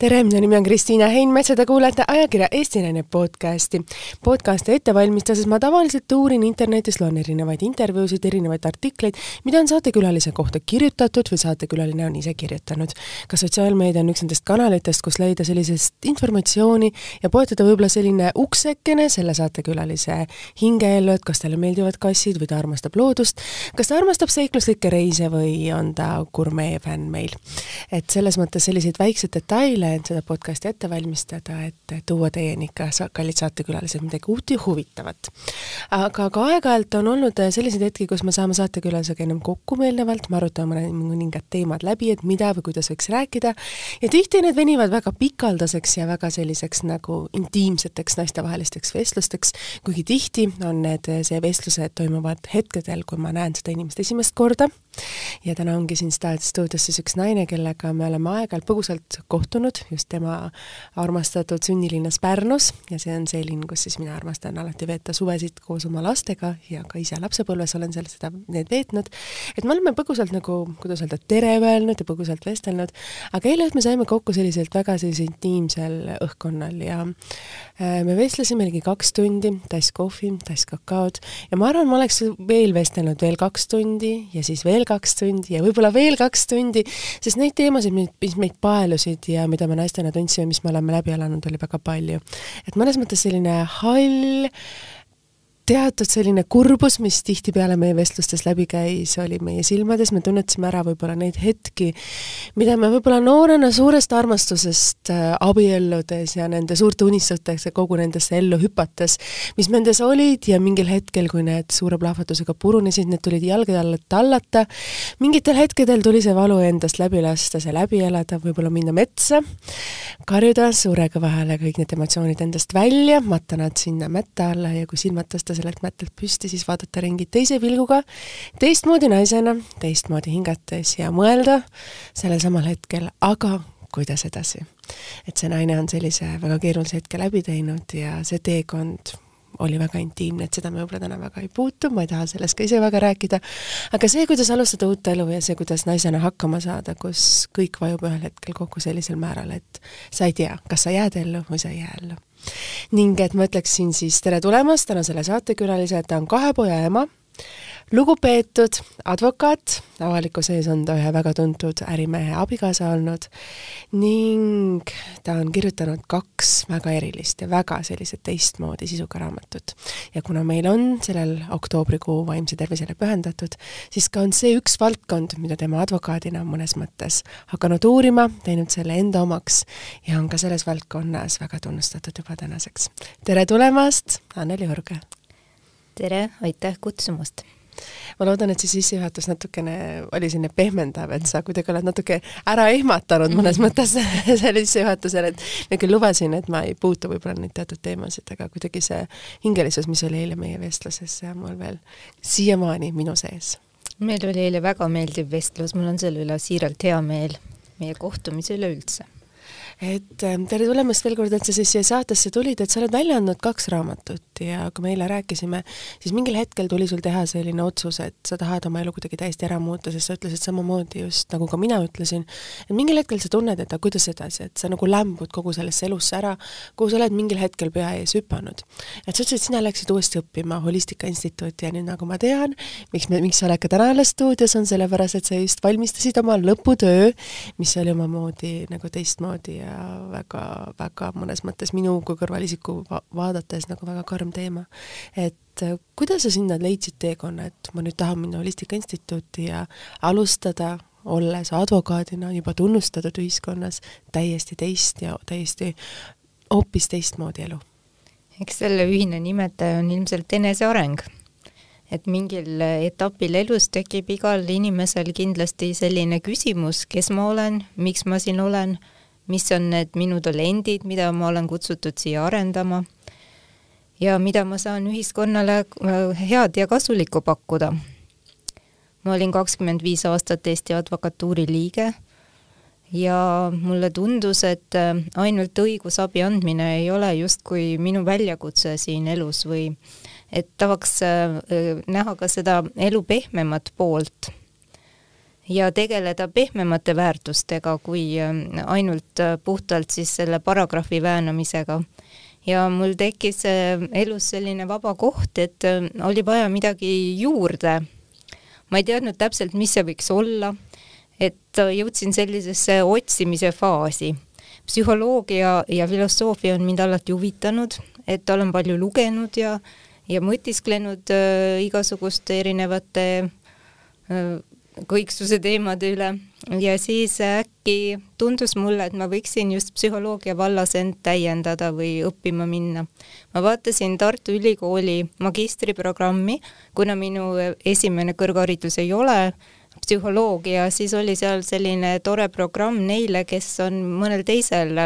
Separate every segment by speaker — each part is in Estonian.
Speaker 1: tere, minu nimi on Kristiina Heinmets ja te kuulete ajakirja Eesti Naine podcasti. podcasti ette valmistades ma tavaliselt uurin internetis, loen erinevaid intervjuusid, erinevaid artikleid, mida on saatekülalise kohta kirjutatud või saatekülaline on ise kirjutanud. ka sotsiaalmeedia on üks nendest kanalitest, kus leida sellisest informatsiooni ja poetada võib-olla selline uksekene selle saatekülalise hingeellu, et kas talle meeldivad kassid või ta armastab loodust, kas ta armastab seikluslikke reise või on ta gurmee fänn meil. et selles mõttes selliseid väikseid detaile et seda podcasti ette valmistada, et tuua teieni ikka, kallid saatekülalised, midagi uut ja huvitavat. aga ka aeg-ajalt on olnud selliseid hetki, kus me saame saatekülalisega ennem kokku eelnevalt, me arutame mõningad teemad läbi, et mida või kuidas võiks rääkida, ja tihti need venivad väga pikaldaseks ja väga selliseks nagu intiimseteks naistevahelisteks vestlusteks, kuigi tihti on need, see vestlused toimuvad hetkedel, kui ma näen seda inimest esimest korda, ja täna ongi siin stuudios siis üks naine, kellega me oleme aeg-ajalt põgusalt kohtunud, just tema armastatud sünnilinnas Pärnus ja see on see linn, kus siis mina armastan alati veeta suvesid koos oma lastega ja ka ise lapsepõlves olen seal seda, need veetnud. et me oleme põgusalt nagu, kuidas öelda, tere öelnud ja põgusalt vestelnud, aga eile õhtul me saime kokku selliselt väga sellisel intiimsel õhkkonnal ja äh, me vestlesime ligi kaks tundi, tass kohvi, tass kakaod ja ma arvan, ma oleks veel vestelnud veel kaks tundi ja siis veel kaks tundi ja võib-olla veel kaks tundi, sest neid teemasid, mis meid paelusid ja mida me naistena tundsime, mis me oleme läbi elanud, oli väga palju. et mõnes mõttes selline hall teatud selline kurbus, mis tihtipeale meie vestlustes läbi käis, oli meie silmades, me tunnetasime ära võib-olla neid hetki, mida me võib-olla noorena suurest armastusest äh, abielludes ja nende suurte unistusteks ja kogu nendesse ellu hüpates, mis nendes olid ja mingil hetkel, kui need suure plahvatusega purunesid, need tulid jalgade alla tallata, mingitel hetkedel tuli see valu endast läbi lasta, see läbi elada, võib-olla minna metsa, karjuda suure kõva häälega kõik need emotsioonid endast välja, matta nad sinna mätta alla ja kui silmad tõsta sellelt mättelt püsti, siis vaadata ringi teise pilguga, teistmoodi naisena, teistmoodi hingates ja mõelda sellel samal hetkel, aga kuidas edasi. et see naine on sellise väga keerulise hetke läbi teinud ja see teekond oli väga intiimne, et seda me võib-olla täna väga ei puutu, ma ei taha sellest ka ise väga rääkida, aga see, kuidas alustada uut elu ja see, kuidas naisena hakkama saada, kus kõik vajub ühel hetkel kokku sellisel määral, et sa ei tea, kas sa jääd ellu või sa ei jää ellu ning et ma ütleksin siis tere tulemast tänasele saatekülalisele, ta on kahe poja ema, lugupeetud advokaat, avalikkuse ees on ta ühe väga tuntud ärimehe abikaasa olnud ning ta on kirjutanud kaks väga erilist ja väga sellised teistmoodi sisuga raamatut. ja kuna meil on sellel oktoobrikuu vaimse tervisele pühendatud, siis ka on see üks valdkond, mida tema advokaadina on mõnes mõttes hakanud uurima, teinud selle enda omaks ja on ka selles valdkonnas väga tunnustatud juba tänaseks. tere tulemast, Anneli Urge!
Speaker 2: tere, aitäh kutsumast!
Speaker 1: Ma loodan, et see sissejuhatus natukene oli selline pehmendav, et sa kuidagi oled natuke ära ehmatanud mõnes mhm. mõttes selle sissejuhatusel, et ma küll lubasin, et ma ei puutu võib-olla neid teatud teemasid, aga kuidagi see hingelisus, mis oli eile meie vestluses, see on mul veel siiamaani minu sees.
Speaker 2: meil oli eile väga meeldiv vestlus, mul on selle üle siiralt hea meel, meie kohtumise üle üldse
Speaker 1: et ähm, tere tulemast veel kord, et sa siis siia saatesse tulid, et sa oled välja andnud kaks raamatut ja kui me eile rääkisime, siis mingil hetkel tuli sul teha selline otsus, et sa tahad oma elu kuidagi täiesti ära muuta, sest sa ütlesid samamoodi just nagu ka mina ütlesin, et mingil hetkel sa tunned, et aga kuidas edasi, et sa nagu lämbud kogu sellesse elusse ära, kuhu sa oled mingil hetkel pea ees hüpanud. et sa ütlesid, sina läksid uuesti õppima Holistika Instituuti ja nüüd nagu ma tean, miks me, miks sa oled ka täna alles stuudios, on sellepärast, et sa just valmistasid oma lõputöö, mis oli omamoodi nagu teistmoodi ja ja väga-väga mõnes mõttes minu kui kõrvalisiku va vaadates nagu väga karm teema. et äh, kuidas sa sinna leidsid teekonna, et ma nüüd tahan minna Holistika Instituuti ja alustada olles advokaadina juba tunnustatud ühiskonnas täiesti teist ja täiesti hoopis teistmoodi elu?
Speaker 2: eks selle ühine nimetaja on ilmselt eneseareng. et mingil etapil elus tekib igal inimesel kindlasti selline küsimus, kes ma olen, miks ma siin olen mis on need minu talendid, mida ma olen kutsutud siia arendama ja mida ma saan ühiskonnale äh, head ja kasulikku pakkuda. ma olin kakskümmend viis aastat Eesti Advokatuuri liige ja mulle tundus, et äh, ainult õigusabi andmine ei ole justkui minu väljakutse siin elus või et tahaks äh, näha ka seda elu pehmemat poolt ja tegeleda pehmemate väärtustega kui ainult puhtalt siis selle paragrahvi väänamisega ja mul tekkis elus selline vaba koht, et oli vaja midagi juurde. ma ei teadnud täpselt, mis see võiks olla, et jõudsin sellisesse otsimise faasi. psühholoogia ja filosoofia on mind alati huvitanud, et olen palju lugenud ja, ja mõtisklenud äh, igasuguste erinevate äh, kõiksuse teemade üle ja siis äkki tundus mulle, et ma võiksin just psühholoogia vallas end täiendada või õppima minna. ma vaatasin Tartu Ülikooli magistriprogrammi, kuna minu esimene kõrgharidus ei ole psühholoogia, siis oli seal selline tore programm neile, kes on mõnel teisel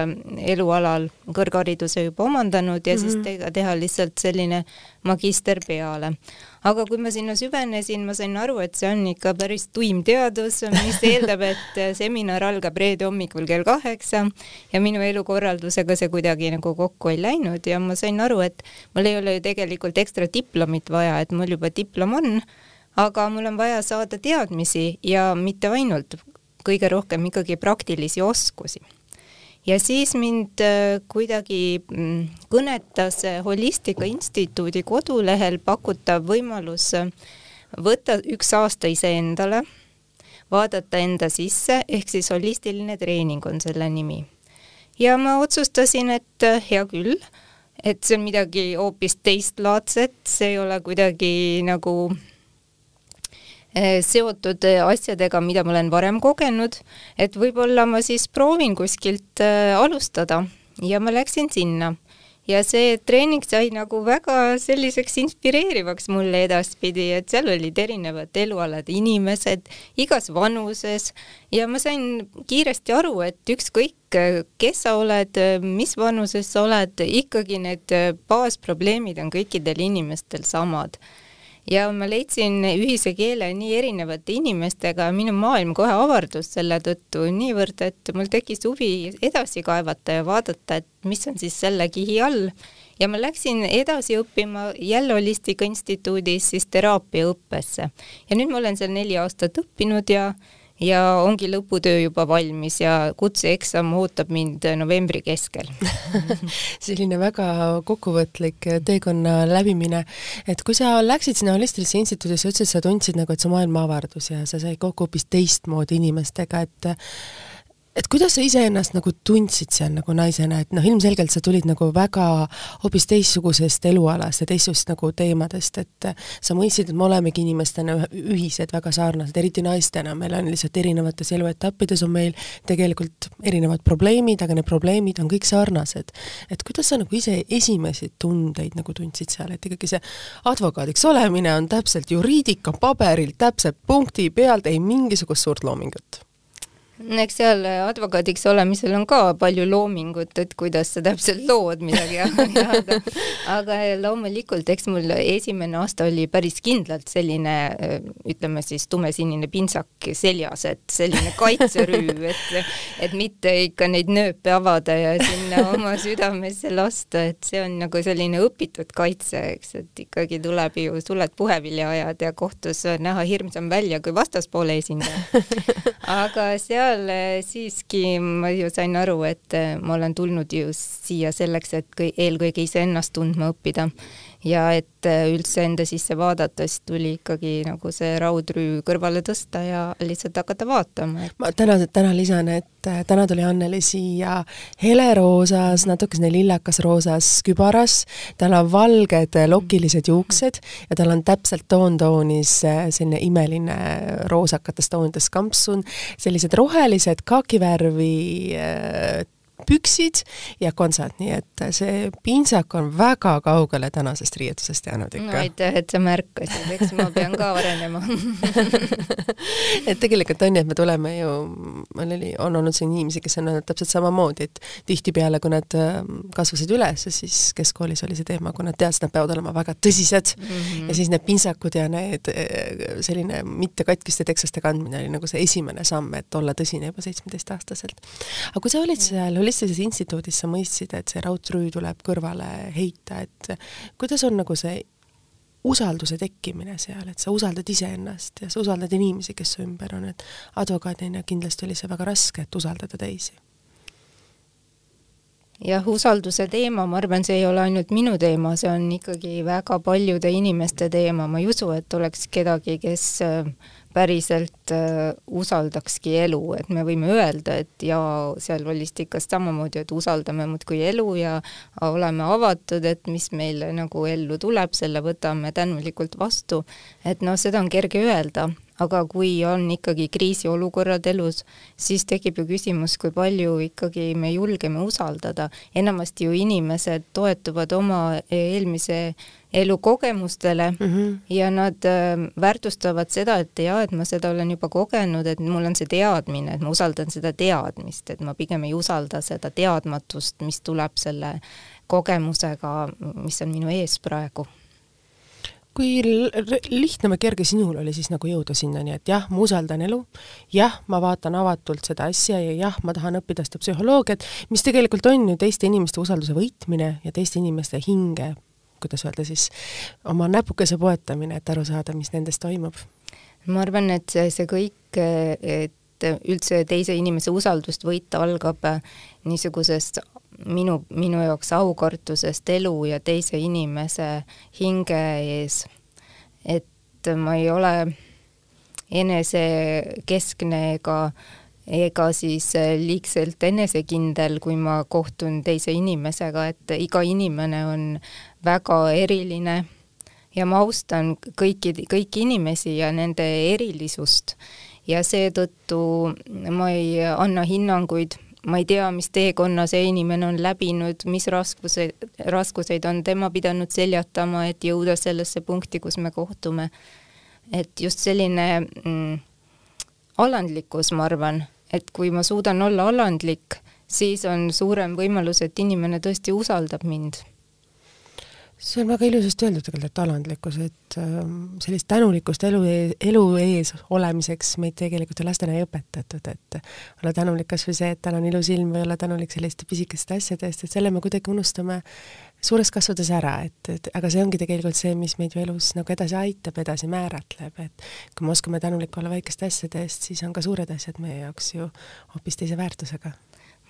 Speaker 2: elualal kõrghariduse juba omandanud ja mm -hmm. siis te teha lihtsalt selline magister peale aga kui ma sinna süvenesin, ma sain aru, et see on ikka päris tuim teadus, mis eeldab, et seminar algab reede hommikul kell kaheksa ja minu elukorraldusega see kuidagi nagu kokku ei läinud ja ma sain aru, et mul ei ole ju tegelikult ekstra diplomit vaja, et mul juba diplom on, aga mul on vaja saada teadmisi ja mitte ainult, kõige rohkem ikkagi praktilisi oskusi ja siis mind äh, kuidagi mm, kõnetas Holistika Instituudi kodulehel pakutav võimalus äh, võtta üks aasta iseendale, vaadata enda sisse, ehk siis holistiline treening on selle nimi. ja ma otsustasin, et äh, hea küll, et see on midagi hoopis teistlaadset, see ei ole kuidagi nagu seotud eh, asjadega, mida ma olen varem kogenud, et võib-olla ma siis proovin kuskilt eh, alustada. Ja ma läksin sinna. Ja see treening sai nagu väga selliseks inspireerivaks mulle edaspidi, et seal olid erinevad elualade inimesed igas vanuses. Ja ma sain kiiresti aru, et ükskõik, kes sa oled, mis vanuses sa oled, ikkagi need baasprobleemid on kõikidel inimestel samad ja ma leidsin ühise keele nii erinevate inimestega, minu maailm kohe avardus selle tõttu niivõrd, et mul tekkis huvi edasi kaevata ja vaadata, et mis on siis selle kihi all. ja ma läksin edasi õppima jälle Holistika Instituudis siis teraapiaõppesse ja nüüd ma olen seal neli aastat õppinud ja ja ongi lõputöö juba valmis ja kutseeksam ootab mind novembri keskel.
Speaker 1: Selline väga kokkuvõtlik teekonna läbimine, et kui sa läksid sinna holistilisse instituudi, sa ütlesid, sa tundsid nagu, et see maailm avardus ja sa said kokku hoopis teistmoodi inimestega, et et kuidas sa iseennast nagu tundsid seal nagu naisena, et noh, ilmselgelt sa tulid nagu väga hoopis teistsugusest elualast ja teistsugusest nagu teemadest, et sa mõistsid, et me olemegi inimestena ühised, väga sarnased, eriti naistena, meil on lihtsalt erinevates eluetappides on meil tegelikult erinevad probleemid, aga need probleemid on kõik sarnased. et kuidas sa nagu ise esimesi tundeid nagu tundsid seal, et ikkagi see advokaadiks olemine on täpselt juriidika paberil, täpselt punkti pealt, ei mingisugust suurt loomingut
Speaker 2: eks seal advokaadiks olemisel on ka palju loomingut, et kuidas sa täpselt lood midagi aga, aga loomulikult, eks mul esimene aasta oli päris kindlalt selline ütleme siis tumesinine pintsak seljas, et selline kaitserüü, et et mitte ikka neid nööpe avada ja sinna oma südamesse lasta, et see on nagu selline õpitud kaitse, eks, et ikkagi tuleb ju suled puhevilja ajada ja kohtus näha hirmsam välja kui vastaspoole esindaja. aga seal seal siiski ma ju sain aru, et äh, ma olen tulnud ju siia selleks, et eelkõige iseennast tundma õppida ja et äh, üldse enda sisse vaadata, siis tuli ikkagi nagu see raudrüü kõrvale tõsta ja lihtsalt hakata vaatama.
Speaker 1: ma täna, täna lisan, et äh, täna tuli Anneli siia heleroosas, natukene lillakas roosas kübaras, tal on valged lokilised juuksed ja tal on täpselt toontoonis äh, selline imeline roosakates toonides kampsun, sellised rohelised kaakivärvi püksid ja kontsad, nii et see pintsak on väga kaugele tänasest riietusest jäänud ikka.
Speaker 2: no aitäh, et sa märkasid, eks ma pean ka arenema
Speaker 1: et tegelikult on nii, et me tuleme ju, meil oli, on olnud siin inimesi, kes on öelnud täpselt samamoodi, et tihtipeale, kui nad ähm, kasvasid üles, siis keskkoolis oli see teema, kui nad teadsid, nad peavad olema väga tõsised mm -hmm. ja siis need pintsakud ja need äh, selline mitte katkiste teksaste kandmine oli nagu see esimene samm, et olla tõsine juba seitsmeteistaastaselt. aga kui sa olid seal holistilises instituudis sa mõistsid, et see raudtrüü tuleb kõrvale heita, et kuidas on nagu see usalduse tekkimine seal, et sa usaldad iseennast ja sa usaldad inimesi, kes su ümber on, et advokaadina kindlasti oli see väga raske, et usaldada teisi?
Speaker 2: Jah, usalduse teema, ma arvan, see ei ole ainult minu teema, see on ikkagi väga paljude inimeste teema, ma ei usu, et oleks kedagi, kes äh, päriselt äh, usaldakski elu, et me võime öelda, et jaa, seal holistikas samamoodi, et usaldame muudkui elu ja oleme avatud, et mis meile nagu ellu tuleb, selle võtame tänulikult vastu. et noh, seda on kerge öelda, aga kui on ikkagi kriisiolukorrad elus, siis tekib ju küsimus, kui palju ikkagi me julgeme usaldada. enamasti ju inimesed toetuvad oma eelmise elu kogemustele mm -hmm. ja nad äh, väärtustavad seda, et jaa, et ma seda olen juba kogenud, et mul on see teadmine, et ma usaldan seda teadmist, et ma pigem ei usalda seda teadmatust, mis tuleb selle kogemusega, mis on minu ees praegu
Speaker 1: kui lihtne või kerge sinul oli siis nagu jõuda sinnani, et jah, ma usaldan elu, jah, ma vaatan avatult seda asja ja jah, ma tahan õppida seda psühholoogiat, mis tegelikult on ju teiste inimeste usalduse võitmine ja teiste inimeste hinge, kuidas öelda siis, oma näpukese poetamine, et aru saada, mis nendes toimub?
Speaker 2: ma arvan, et see, see kõik, et üldse teise inimese usaldust võita algab niisugusest minu, minu jaoks aukartusest elu ja teise inimese hinge ees. et ma ei ole enesekeskne ega, ega siis liigselt enesekindel, kui ma kohtun teise inimesega, et iga inimene on väga eriline ja ma austan kõiki, kõiki inimesi ja nende erilisust ja seetõttu ma ei anna hinnanguid ma ei tea, mis teekonna see inimene on läbinud, mis raskuseid, raskuseid on tema pidanud seljatama, et jõuda sellesse punkti, kus me kohtume. et just selline mm, alandlikkus, ma arvan, et kui ma suudan olla alandlik, siis on suurem võimalus, et inimene tõesti usaldab mind
Speaker 1: see on väga ilusasti öeldud tegelikult, et alandlikkus, et ähm, sellist tänulikkust elu, e-, elu ees olemiseks meid tegelikult ju lastena ei õpetatud, et olla tänulik kas või see, et tal on ilus ilm või olla tänulik selliste pisikeste asjade eest, et selle me kuidagi unustame suures kasvades ära, et, et aga see ongi tegelikult see, mis meid ju elus nagu edasi aitab, edasi määratleb, et kui me oskame tänulik olla väikeste asjade eest, siis on ka suured asjad meie jaoks ju hoopis teise väärtusega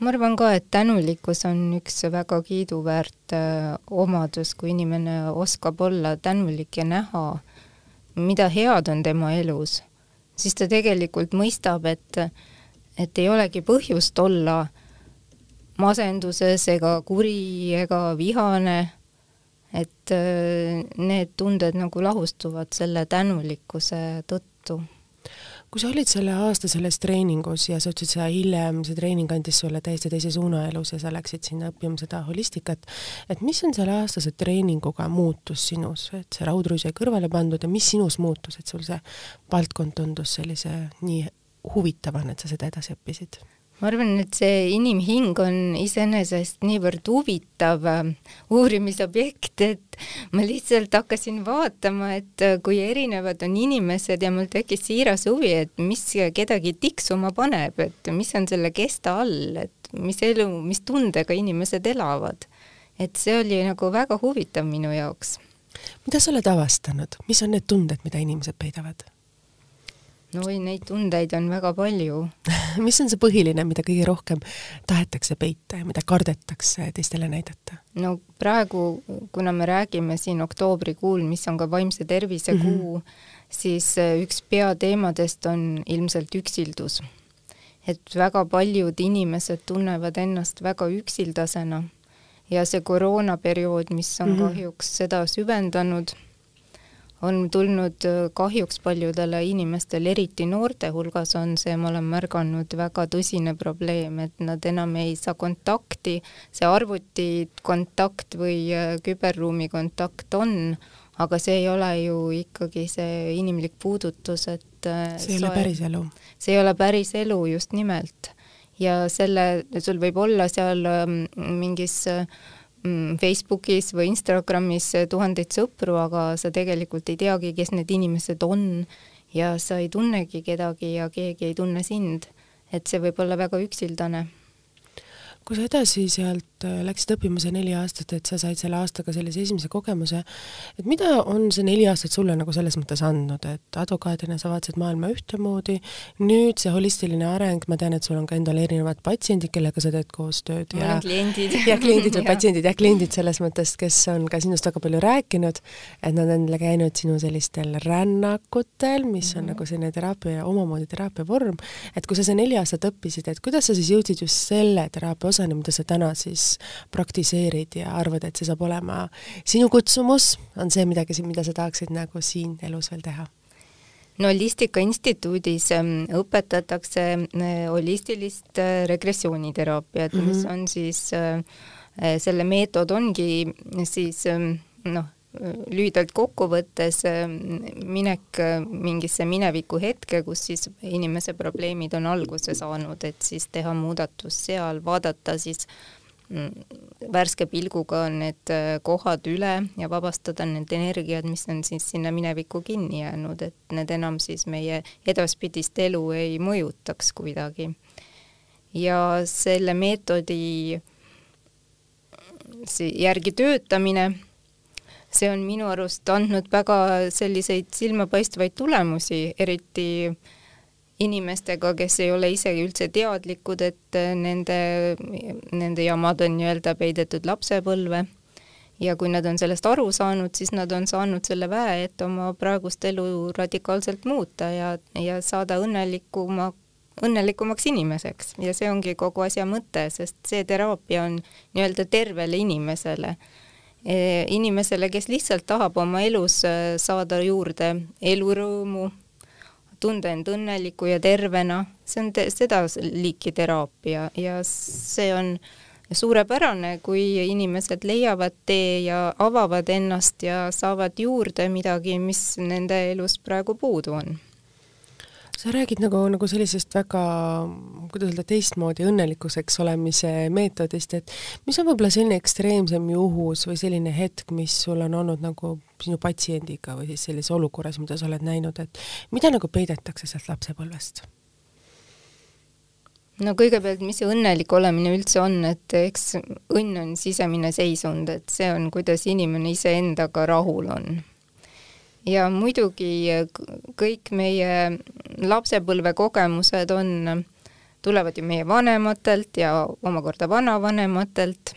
Speaker 2: ma arvan ka, et tänulikkus on üks väga kiiduväärt äh, omadus, kui inimene oskab olla tänulik ja näha, mida head on tema elus, siis ta tegelikult mõistab, et, et ei olegi põhjust olla masenduses ega kuri ega vihane, et äh, need tunded nagu lahustuvad selle tänulikkuse tõttu
Speaker 1: kui sa olid selle aasta selles treeningus ja sa ütlesid, sa hiljem, see treening andis sulle täiesti teise suuna elus ja sa läksid sinna õppima seda holistikat, et mis on selle aastase treeninguga muutus sinus, et see raudru sai kõrvale pandud ja mis sinus muutus, et sul see valdkond tundus sellise nii huvitavana, et sa seda edasi õppisid?
Speaker 2: Ma arvan, et see inimhing on iseenesest niivõrd huvitav äh, uurimisobjekt, et ma lihtsalt hakkasin vaatama, et äh, kui erinevad on inimesed ja mul tekkis siiras huvi, et mis kedagi tiksuma paneb, et mis on selle kesta all, et mis elu, mis tundega inimesed elavad. et see oli nagu väga huvitav minu jaoks.
Speaker 1: mida sa oled avastanud, mis on need tunded, mida inimesed peidavad?
Speaker 2: No oi, neid tundeid on väga palju
Speaker 1: mis on see põhiline, mida kõige rohkem tahetakse peita ja mida kardetakse teistele näidata?
Speaker 2: no praegu, kuna me räägime siin oktoobrikuul, mis on ka vaimse tervise mm -hmm. kuu, siis äh, üks peateemadest on ilmselt üksildus. et väga paljud inimesed tunnevad ennast väga üksildasena ja see koroonaperiood, mis on mm -hmm. kahjuks seda süvendanud on tulnud äh, kahjuks paljudele inimestele, eriti noorte hulgas on see, ma olen märganud, väga tõsine probleem, et nad enam ei saa kontakti, see arvutikontakt või äh, küberruumi kontakt on, aga see ei ole ju ikkagi see inimlik puudutus, et
Speaker 1: äh, see ei ole päris elu.
Speaker 2: see ei ole päris elu, just nimelt. ja selle, sul võib olla seal ähm, mingis äh, Facebookis või Instagramis tuhandeid sõpru, aga sa tegelikult ei teagi, kes need inimesed on ja sa ei tunnegi kedagi ja keegi ei tunne sind. et see võib olla väga üksildane
Speaker 1: kui sa edasi sealt äh, läksid õppima see neli aastat, et sa said selle aastaga sellise esimese kogemuse, et mida on see neli aastat sulle nagu selles mõttes andnud, et advokaadina sa vaatasid maailma ühtemoodi, nüüd see holistiline areng, ma tean, et sul on ka endal erinevad patsiendid, kellega sa teed koostööd
Speaker 2: ja kliendid.
Speaker 1: ja kliendid või patsiendid, jah, kliendid selles mõttes, kes on ka sinust väga palju rääkinud, et nad on käinud sinu sellistel rännakutel, mis on mm -hmm. nagu selline teraapia, omamoodi teraapia vorm, et kui sa see neli aastat õppisid, et kuidas sa siis jõudsid just selle teraapia osani, mida sa täna siis praktiseerid ja arvad, et see saab olema sinu kutsumus, on see midagi, mida sa tahaksid nagu siin elus veel teha?
Speaker 2: no Holistika Instituudis ähm, õpetatakse äh, holistilist äh, regressiooniteraapiat mm, -hmm. mis on siis, äh, selle meetod ongi siis ähm, noh, lühidalt kokku võttes minek mingisse mineviku hetke, kus siis inimese probleemid on alguse saanud, et siis teha muudatus seal, vaadata siis mm, värske pilguga need kohad üle ja vabastada need energiad, mis on siis sinna minevikku kinni jäänud, et need enam siis meie edaspidist elu ei mõjutaks kuidagi. ja selle meetodi järgi töötamine see on minu arust andnud väga selliseid silmapaistvaid tulemusi, eriti inimestega, kes ei ole isegi üldse teadlikud, et nende, nende jamad on nii-öelda peidetud lapsepõlve. ja kui nad on sellest aru saanud, siis nad on saanud selle väe, et oma praegust elu radikaalselt muuta ja, ja saada õnnelikuma, õnnelikumaks inimeseks ja see ongi kogu asja mõte, sest see teraapia on nii-öelda tervele inimesele inimesele, kes lihtsalt tahab oma elus eh, saada juurde elurõõmu, tunda end õnneliku ja tervena, see on seda liiki teraapia ja see on suurepärane, kui inimesed leiavad tee ja avavad ennast ja saavad juurde midagi, mis nende elus praegu puudu on
Speaker 1: sa räägid nagu, nagu sellisest väga, kuidas öelda, teistmoodi õnnelikuseks olemise meetodist, et mis on võib-olla selline ekstreemsem juhus või selline hetk, mis sul on olnud nagu sinu patsiendiga või siis sellises olukorras, mida sa oled näinud, et mida nagu peidetakse sealt lapsepõlvest?
Speaker 2: no kõigepealt, mis see õnnelik olemine üldse on, et eks õnn on sisemine seisund, et see on, kuidas inimene iseendaga rahul on ja muidugi kõik meie lapsepõlve kogemused on, tulevad ju meie vanematelt ja omakorda vanavanematelt.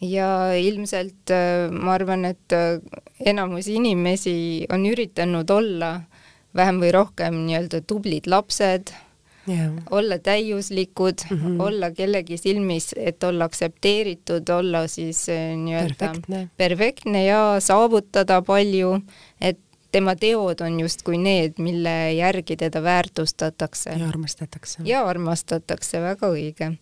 Speaker 2: ja ilmselt ma arvan, et enamus inimesi on üritanud olla vähem või rohkem nii-öelda tublid lapsed yeah. olla täiuslikud mm, -hmm. olla kellegi silmis, et olla aktsepteeritud, olla siis eh, nii-öelda perfektne ja saavutada palju, et tema teod on justkui need, mille järgi teda väärtustatakse.
Speaker 1: ja armastatakse.
Speaker 2: ja armastatakse, väga õige.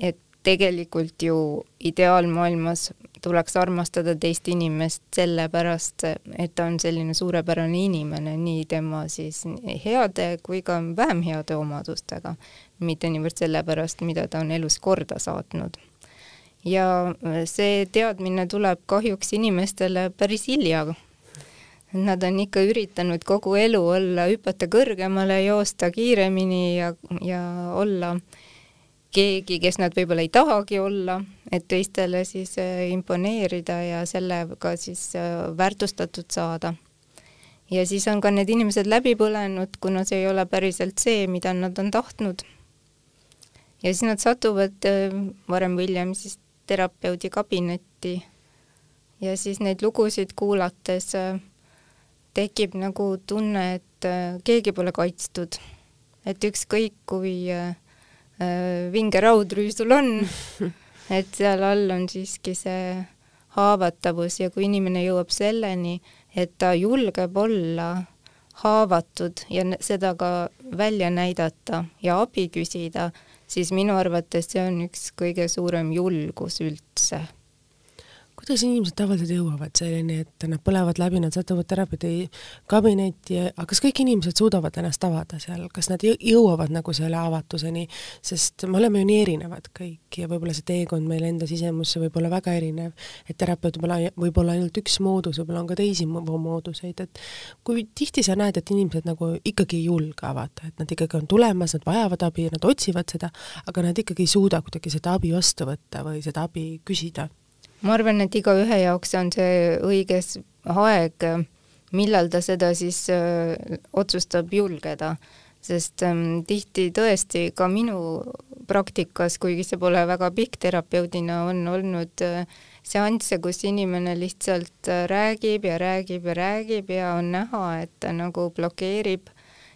Speaker 2: et tegelikult ju ideaalmaailmas tuleks armastada teist inimest sellepärast, et ta on selline suurepärane inimene, nii tema siis heade kui ka vähem heade omadustega, mitte niivõrd sellepärast, mida ta on elus korda saatnud. ja see teadmine tuleb kahjuks inimestele päris hilja. Nad on ikka üritanud kogu elu olla, hüpata kõrgemale, joosta kiiremini ja, ja olla äh, keegi, kes nad võib-olla ei tahagi olla, et teistele siis äh, imponeerida ja sellega siis äh, väärtustatud saada. ja siis on ka need inimesed läbi põlenud, kuna see ei ole päriselt see, mida nad on tahtnud. ja siis nad satuvad äh, varem või hiljem siis terapeudi kabinetti ja siis neid lugusid kuulates tekib nagu tunne, et keegi pole kaitstud. et ükskõik kui äh, vinge raudrüü sul on, et seal all on siiski see haavatavus ja kui inimene jõuab selleni, et ta julgeb olla haavatud ja seda ka välja näidata ja abi küsida, siis minu arvates see on üks kõige suurem julgus üldse
Speaker 1: kuidas inimesed tavaliselt jõuavad selleni, et nad põlevad läbi, nad satuvad terapeudi kabinetti, aga kas kõik inimesed suudavad ennast avada seal, kas nad jõuavad nagu selle avatuseni, sest me oleme ju nii erinevad kõik ja võib-olla see teekond meil enda sisemusse võib olla väga erinev, et terapeut võib olla, võib olla ainult üks moodus, võib-olla on ka teisi mooduseid, et kui tihti sa näed, et inimesed nagu ikkagi ei julge avada, et nad ikkagi on tulemas, nad vajavad abi, nad otsivad seda, aga nad ikkagi ei suuda kuidagi seda abi vastu võtta või seda abi küsida
Speaker 2: ma arvan, et igaühe jaoks on see õiges aeg, millal ta seda siis öö, äh, otsustab julgeda, sest öö, ähm, tihti tõesti ka minu praktikas, kuigi see pole väga pikk terapeudina, on olnud äh, seansse, kus inimene lihtsalt äh, räägib ja räägib ja räägib ja on näha, et ta nagu blokeerib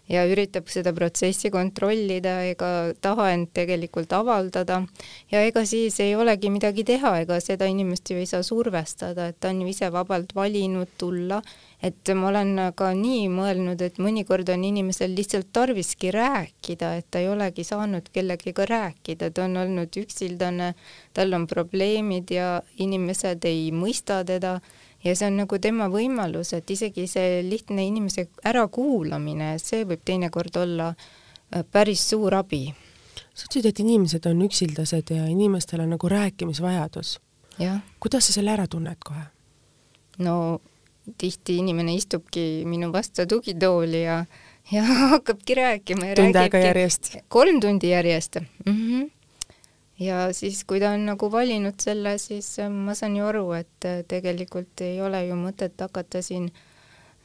Speaker 2: ja üritab seda protsessi kontrollida ega taha end tegelikult avaldada. Ja ega siis ei olegi midagi teha, ega seda inimest ju ei saa survestada, et ta on ju ise vabalt valinud tulla, et ma olen ka nii mõelnud, et mõnikord on inimesel lihtsalt tarviski rääkida, et ta ei olegi saanud kellegiga rääkida, ta on olnud üksildane, tal on probleemid ja inimesed ei mõista teda ja see on nagu tema võimalus, et isegi see lihtne inimese ärakuulamine, see võib teinekord olla äh, päris suur abi.
Speaker 1: sa ütlesid, et inimesed on üksildased ja inimestel on nagu rääkimisvajadus. kuidas sa selle ära tunned kohe?
Speaker 2: no tihti inimene istubki minu vastu tugitooli ja, ja hakkabki rääkima ja
Speaker 1: tund aega järjest?
Speaker 2: kolm tundi järjest mm. -hmm ja siis, kui ta on nagu valinud selle, siis äh, ma saan ju aru, et äh, tegelikult ei ole ju mõtet hakata siin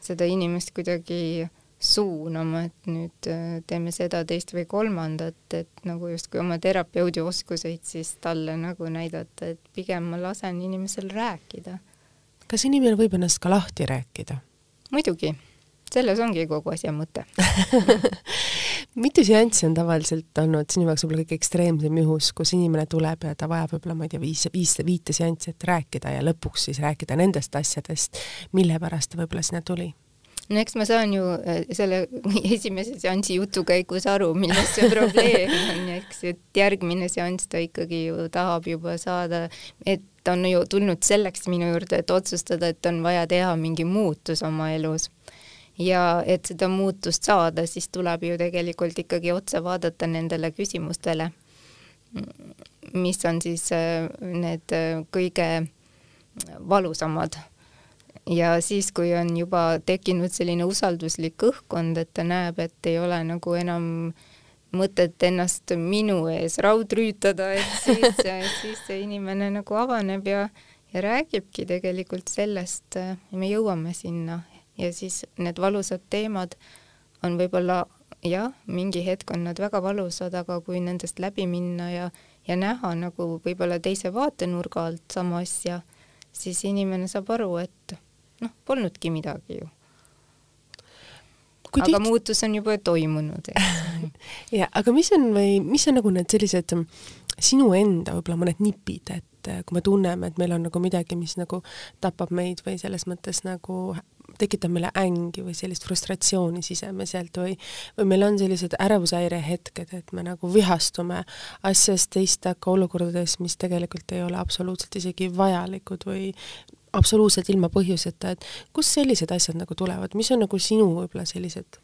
Speaker 2: seda inimest kuidagi suunama, et nüüd äh, teeme seda, teist või kolmandat, et nagu justkui oma terapeudi oskuseid siis talle nagu näidata, et pigem ma lasen inimesel rääkida.
Speaker 1: kas inimene võib ennast ka lahti rääkida?
Speaker 2: muidugi, selles ongi kogu asja mõte
Speaker 1: mitu seanssi on tavaliselt olnud sinu jaoks võib-olla kõige ekstreemsem juhus, kus inimene tuleb ja ta vajab võib-olla, ma ei tea, viis, viis, viite seanssi, et rääkida ja lõpuks siis rääkida nendest asjadest, mille pärast ta võib-olla sinna tuli?
Speaker 2: no eks ma saan ju äh, selle esimese seansi jutu käigus aru, milles see probleem on, eks, et järgmine seanss ta ikkagi ju tahab juba saada, et ta on ju tulnud selleks minu juurde, et otsustada, et on vaja teha mingi muutus oma elus ja et seda muutust saada, siis tuleb ju tegelikult ikkagi otsa vaadata nendele küsimustele, mis on siis äh, need äh, kõige valusamad. ja siis, kui on juba tekkinud selline usalduslik õhkkond, et ta näeb, et ei ole nagu enam mõtet ennast minu ees raudrüütada, et siis, siis see inimene nagu avaneb ja, ja räägibki tegelikult sellest, äh, me jõuame sinna, ja siis need valusad teemad on võib-olla jah, mingi hetk on nad väga valusad, aga kui nendest läbi minna ja, ja näha nagu võib-olla teise vaatenurga alt sama asja, siis inimene saab aru, et noh, polnudki midagi ju. Kui aga tihti... muutus on juba toimunud,
Speaker 1: ja aga mis on või mis on nagu need sellised sinu enda võib-olla mõned nipid, et kui me tunneme, et meil on nagu midagi, mis nagu tapab meid või selles mõttes nagu tekitab meile ängi või sellist frustratsiooni sisemiselt või, või meil on sellised ärevushäire hetked, et me nagu vihastume asjast teistega olukordades, mis tegelikult ei ole absoluutselt isegi vajalikud või absoluutselt ilma põhjuseta, et kust sellised asjad nagu tulevad, mis on nagu sinu võib-olla sellised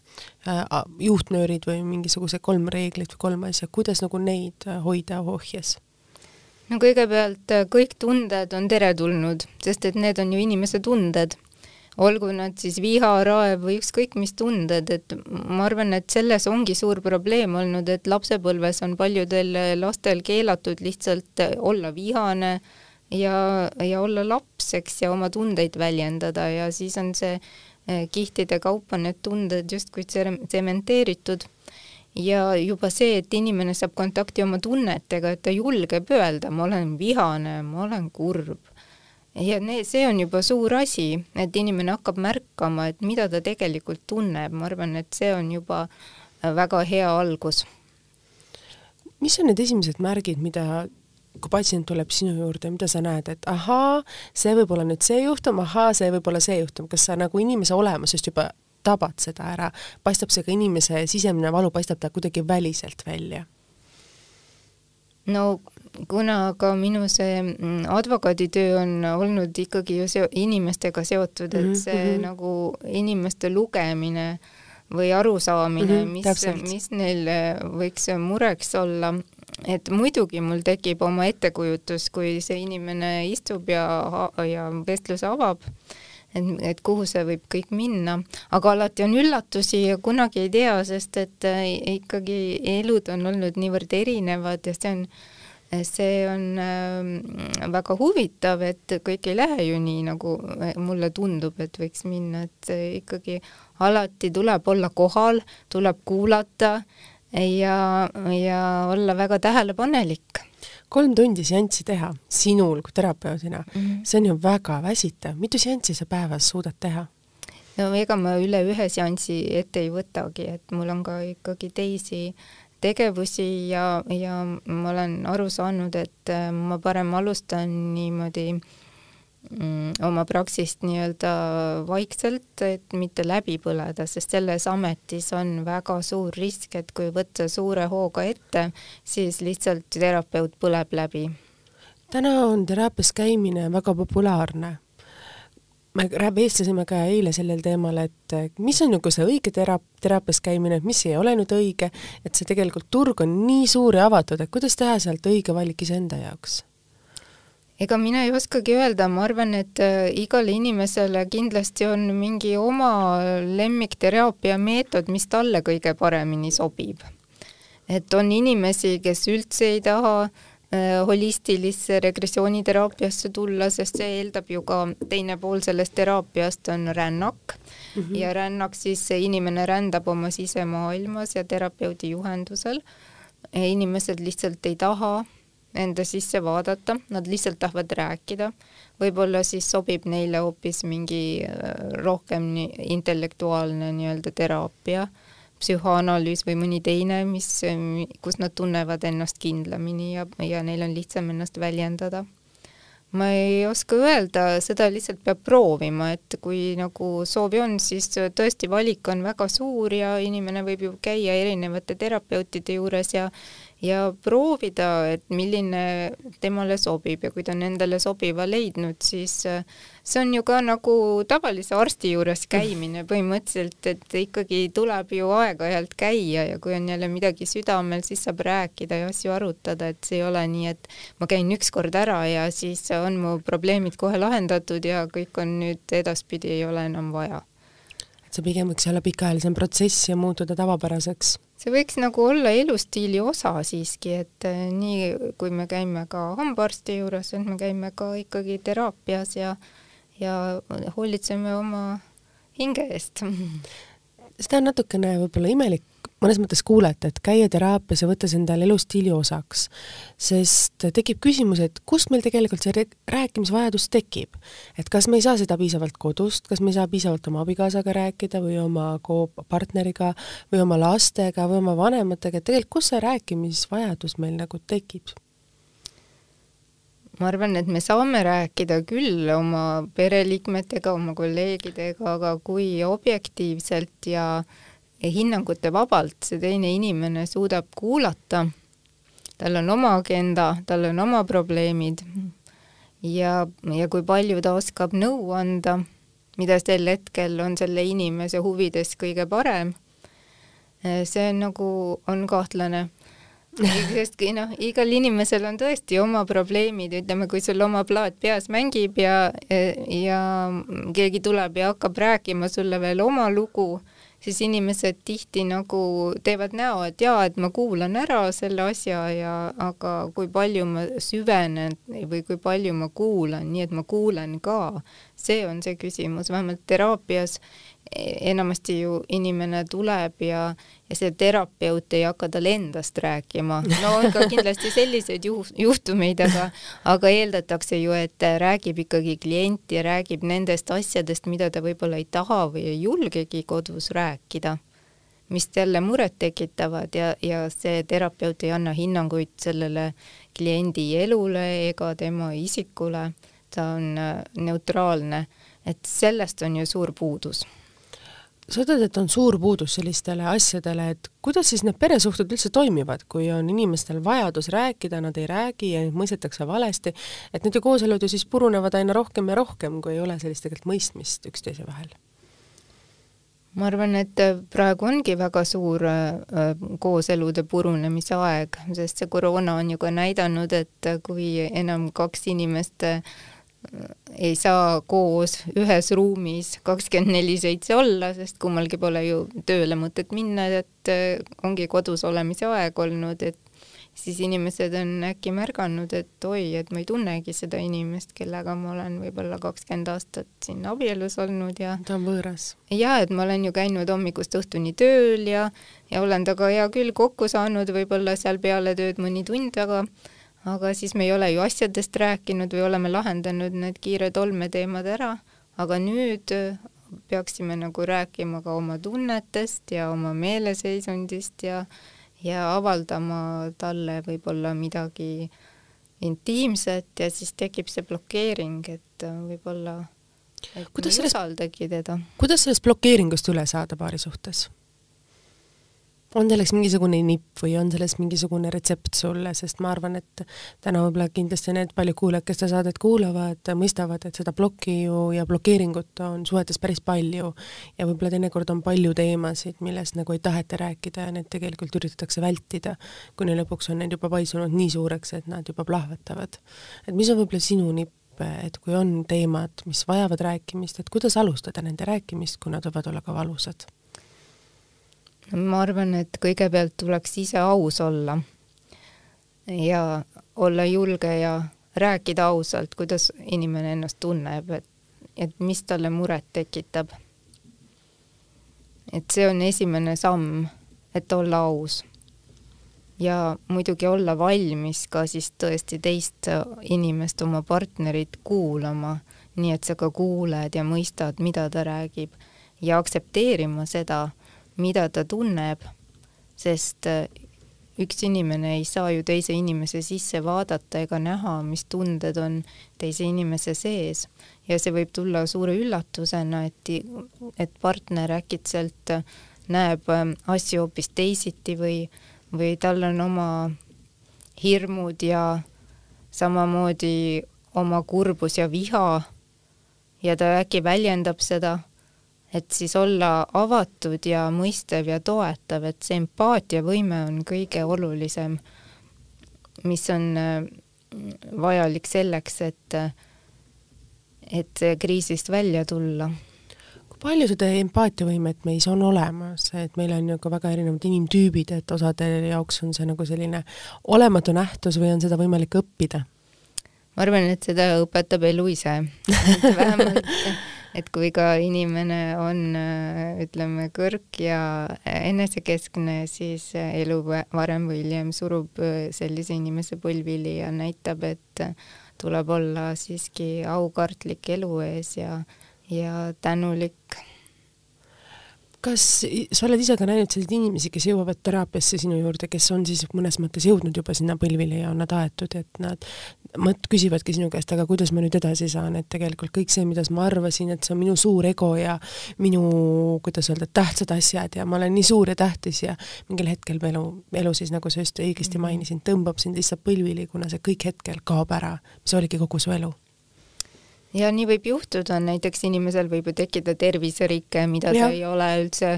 Speaker 1: äh, juhtnöörid või mingisugused kolm reeglit või kolm asja, kuidas nagu neid äh, hoida ohjes?
Speaker 2: no kõigepealt äh, kõik tunded on teretulnud, sest et need on ju inimese tunded olgu nad siis viha, raev või ükskõik mis tunded, et ma arvan, et selles ongi suur probleem olnud, et lapsepõlves on paljudel lastel keelatud lihtsalt olla vihane ja, ja olla laps, eks, ja oma tundeid väljendada ja siis on see eh, kihtide kaupa need tunded justkui tsementeeritud. Ja juba see, et inimene saab kontakti oma tunnetega, et ta julgeb öelda, ma olen vihane, ma olen kurb ja see on juba suur asi, et inimene hakkab märkama, et mida ta tegelikult tunneb, ma arvan, et see on juba äh, väga hea algus.
Speaker 1: mis on need esimesed märgid, mida kui patsient tuleb sinu juurde, mida sa näed, et ahaa, see võib olla nüüd see juhtum, ahaa, see võib olla see juhtum, kas sa nagu inimese olemusest juba tabad seda ära, paistab see ka inimese sisemine valu, paistab ta kuidagi väliselt välja?
Speaker 2: No kuna ka minu see mm, advokaaditöö on olnud ikkagi ju seo-, inimestega seotud, et see mm -hmm. nagu inimeste lugemine või arusaamine mm, -hmm, mis, mis neil äh, võiks mureks olla, et muidugi mul tekib oma ettekujutus, kui see inimene istub ja, ja vestluse avab, et, et kuhu see võib kõik minna, aga alati on üllatusi ja kunagi ei tea, sest et äh, ikkagi elud on olnud niivõrd erinevad ja see on see on äh, väga huvitav, et kõik ei lähe ju nii, nagu mulle tundub, et võiks minna, et ikkagi alati tuleb olla kohal, tuleb kuulata ja, ja olla väga tähelepanelik
Speaker 1: kolm tundi seanssi teha sinul kui terapeudina mm, -hmm. see on ju väga väsitav, mitu seanssi sa päevas suudad teha?
Speaker 2: no ega ma üle ühe seansi ette ei võtagi, et mul on ka ikkagi teisi tegevusi ja, ja ma olen aru saanud, et äh, ma parem alustan niimoodi mm, oma praksist nii-öelda vaikselt, et mitte läbi põleda, sest selles ametis on väga suur risk, et kui võtta suure hooga ette, siis lihtsalt terapeut põleb läbi.
Speaker 1: täna on teraapias käimine väga populaarne me vestlesime ka eile sellel teemal, et mis on nagu see õige tera-, teraapias käimine, mis ei ole nüüd õige, et see tegelikult turg on nii suur ja avatud, et kuidas teha sealt õige valik iseenda jaoks?
Speaker 2: Ega mina ei oskagi öelda, ma arvan, et äh, igale inimesele kindlasti on mingi oma lemmikteraapia meetod, mis talle kõige paremini sobib. et on inimesi, kes üldse ei taha äh, holistilisse regressiooniteraapiasse tulla, sest see eeldab ju ka, teine pool sellest teraapiast on rännak mm -hmm. ja rännak siis inimene rändab oma sisemaailmas ja terapeudi juhendusel. inimesed lihtsalt ei taha enda sisse vaadata, nad lihtsalt tahavad rääkida. võib-olla siis sobib neile hoopis mingi äh, rohkem intellektuaalne nii-öelda teraapia psühhoanalüüs või mõni teine, mis, kus nad tunnevad ennast kindlamini ja, ja neil on lihtsam ennast väljendada. ma ei oska öelda, seda lihtsalt peab proovima, et kui nagu soovi on, siis tõesti valik on väga suur ja inimene võib ju käia erinevate terapeutide juures ja ja proovida, et milline temale sobib. Ja kui ta on endale sobiva leidnud, siis äh, see on ju ka nagu tavalise arsti juures käimine põhimõtteliselt, et ikkagi tuleb ju aeg-ajalt käia ja kui on jälle midagi südamel, siis saab rääkida ja asju arutada, et see ei ole nii, et ma käin ükskord ära ja siis on mu probleemid kohe lahendatud ja kõik on nüüd edaspidi ei ole enam vaja.
Speaker 1: et see pigem võiks olla pikaajalisem protsess ja muutuda tavapäraseks
Speaker 2: see võiks nagu olla elustiili osa siiski, et eh, nii kui me käime ka hambaarsti juures, et me käime ka ikkagi teraapias ja ja hoolitseme oma hinge eest.
Speaker 1: seda on natukene võib-olla imelik mõnes mõttes kuulete, et käia teraapias ja võtta see endale elustiili osaks. sest tekib küsimus, et kust meil tegelikult see rääkimisvajadus tekib. et kas me ei saa seda piisavalt kodust, kas me ei saa piisavalt oma abikaasaga rääkida või oma partneriga või oma lastega või oma vanematega, et tegelikult kust see rääkimisvajadus meil nagu tekib?
Speaker 2: ma arvan, et me saame rääkida küll oma pereliikmetega, oma kolleegidega, aga kui objektiivselt ja äh, hinnangute vabalt see teine inimene suudab kuulata, tal on oma agenda, tal on oma probleemid ja, ja kui palju ta oskab nõu anda, mida sel hetkel on selle inimese huvides kõige parem, see on nagu, on kahtlane. Sest noh, igal inimesel on tõesti oma probleemid, ütleme, kui sul oma plaat peas mängib ja, ja keegi tuleb ja hakkab rääkima sulle veel oma lugu siis inimesed tihti nagu teevad näo, et jaa, et ma kuulan ära selle asja ja aga kui palju ma süvenen või kui palju ma kuulan, nii et ma kuulen ka, see on see küsimus, vähemalt teraapias enamasti ju inimene tuleb ja, ja see terapeut ei hakka talle endast rääkima. no on ka kindlasti selliseid juh-, juhtumeid, aga, aga eeldatakse ju, et räägib ikkagi klient ja räägib nendest asjadest, mida ta võib-olla ei taha või ei julgegi kodus rääkida, mis jälle muret tekitavad ja, ja see terapeut ei anna hinnanguid sellele kliendi elule ega tema isikule, ta on neutraalne, et sellest on ju suur puudus
Speaker 1: sa ütled, et on suur puudus sellistele asjadele, et kuidas siis need peresuhted üldse toimivad, kui on inimestel vajadus rääkida, nad ei räägi ja neid mõistetakse valesti, et need ju kooselud ju siis purunevad aina rohkem ja rohkem, kui ei ole sellist tegelikult mõistmist üksteise vahel?
Speaker 2: Ma arvan, et praegu ongi väga suur äh, kooselude purunemise aeg, sest see koroona on ju ka näidanud, et kui enam kaks inimest ei saa koos ühes ruumis kakskümmend neli seitse olla, sest kummalgi pole ju tööle mõtet minna, et äh, ongi kodus olemise aeg olnud, et siis inimesed on äkki märganud, et oi, et ma ei tunnegi seda inimest, kellega ma olen võib-olla kakskümmend aastat siin abielus olnud ja
Speaker 1: ta on võõras.
Speaker 2: ja et ma olen ju käinud hommikust õhtuni tööl ja, ja olen temaga hea küll kokku saanud, võib-olla seal peale tööd mõni tund, aga aga siis me ei ole ju asjadest rääkinud või oleme lahendanud need kiired olmeteemad ära, aga nüüd peaksime nagu rääkima ka oma tunnetest ja oma meeleseisundist ja ja avaldama talle võib-olla midagi intiimset ja siis tekib see blokeering, et võib-olla et kuidas sellest, usaldagi teda.
Speaker 1: kuidas sellest blokeeringust üle saada paari suhtes? On selleks mingisugune nipp või on selles mingisugune retsept sulle, sest ma arvan, et täna võib-olla kindlasti need paljud kuulajad, kes seda saadet kuulavad, mõistavad, et seda plokki ju ja blokeeringut on suhetes päris palju. Ja võib-olla teinekord on palju teemasid, millest nagu ei taheta rääkida ja need tegelikult üritatakse vältida, kuni lõpuks on need juba paisunud nii suureks, et nad juba plahvatavad. et mis on võib-olla sinu nipp, et kui on teemad, mis vajavad rääkimist, et kuidas alustada nende rääkimist, kui nad võivad olla ka valusad
Speaker 2: ma arvan, et kõigepealt tuleks ise aus olla ja olla julge ja rääkida ausalt, kuidas inimene ennast tunneb, et, et mis talle muret tekitab. et see on esimene samm, et olla aus. ja muidugi olla valmis ka siis tõesti teist inimest, oma partnerit kuulama, nii et sa ka kuuled ja mõistad, mida ta räägib ja aktsepteerima seda mida ta tunneb, sest äh, üks inimene ei saa ju teise inimese sisse vaadata ega näha, mis tunded on teise inimese sees. Ja see võib tulla suure üllatusena, et, et partner äkitselt näeb ähm, asju hoopis teisiti või, või tal on oma hirmud ja samamoodi oma kurbus ja viha ja ta äkki väljendab seda et siis olla avatud ja mõistev ja toetav, et see empaatiavõime on kõige olulisem, mis on äh, vajalik selleks, et, et kriisist välja tulla.
Speaker 1: Kui palju seda empaatiavõimet meis on olemas, et meil on ju ka väga erinevad inimtüübid, et osade jaoks on see nagu selline olematu nähtus või on seda võimalik õppida?
Speaker 2: ma arvan, et seda õpetab elu ise vähemalt et kui ka inimene on, ütleme, kõrg ja enesekeskne, siis elu varem või hiljem surub äh, sellise inimese põlvili ja näitab, et tuleb olla siiski aukartlik elu ees ja, ja tänulik
Speaker 1: kas sa oled ise ka näinud selliseid inimesi, kes jõuavad teraapiasse sinu juurde, kes on siis mõnes mõttes jõudnud juba sinna põlvili ja on nad aetud, et nad mõt-, küsivadki sinu käest, aga kuidas ma nüüd edasi saan, et tegelikult kõik see, mida ma arvasin, et see on minu suur ego ja minu, kuidas öelda, tähtsad asjad ja ma olen nii suur ja tähtis ja mingil hetkel elu, elu siis, nagu sa just õigesti mhm. mainisid, tõmbab sind lihtsalt põlvili, kuna see kõik hetkel kaob ära, mis oligi kogu su elu
Speaker 2: ja nii võib juhtuda, näiteks inimesel võib ju tekkida terviserike, mida ja. ta ei ole üldse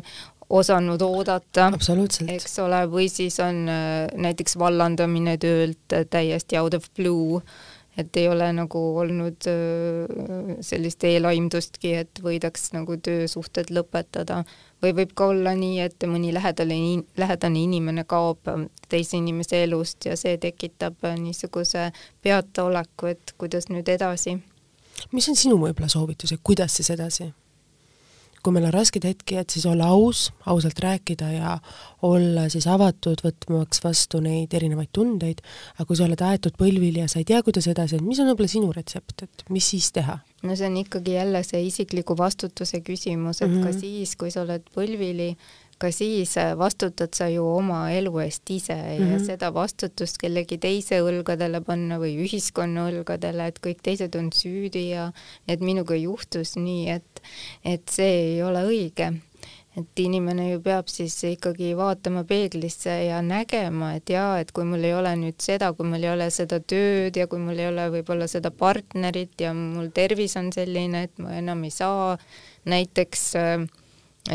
Speaker 2: osanud oodata, eks ole, või siis on äh, näiteks vallandamine töölt äh, täiesti out of blue, et ei ole nagu olnud äh, sellist eelaimdustki, et võidaks nagu töösuhted lõpetada. või võib ka olla nii, et mõni lähedane, lähedane inimene kaob teise inimese elust ja see tekitab niisuguse peataoleku, et kuidas nüüd edasi
Speaker 1: mis on sinu võib-olla soovitus, et kuidas siis edasi? kui meil on raskeid hetki, et siis olla aus, ausalt rääkida ja olla siis avatud, võtmaks vastu neid erinevaid tundeid, aga kui sa oled aetud põlvili ja sa ei tea, kuidas edasi, et mis on võib-olla sinu retsept, et mis siis teha?
Speaker 2: no see on ikkagi jälle see isikliku vastutuse küsimus, et mm -hmm. ka mhm. siis, kui sa oled põlvili, ka siis äh, vastutad sa ju oma elu eest ise mm -hmm. ja mhm. seda vastutust kellegi teise õlgadele panna või ühiskonna õlgadele, et kõik teised on süüdi ja et minuga juhtus nii, et, et see ei ole õige. et inimene ju peab siis ikkagi vaatama peeglisse ja nägema, et jaa, et kui mul ei ole nüüd seda, kui mul ei ole seda tööd ja kui mul ei ole võib-olla seda partnerit ja mul tervis on selline, et ma enam ei saa näiteks äh,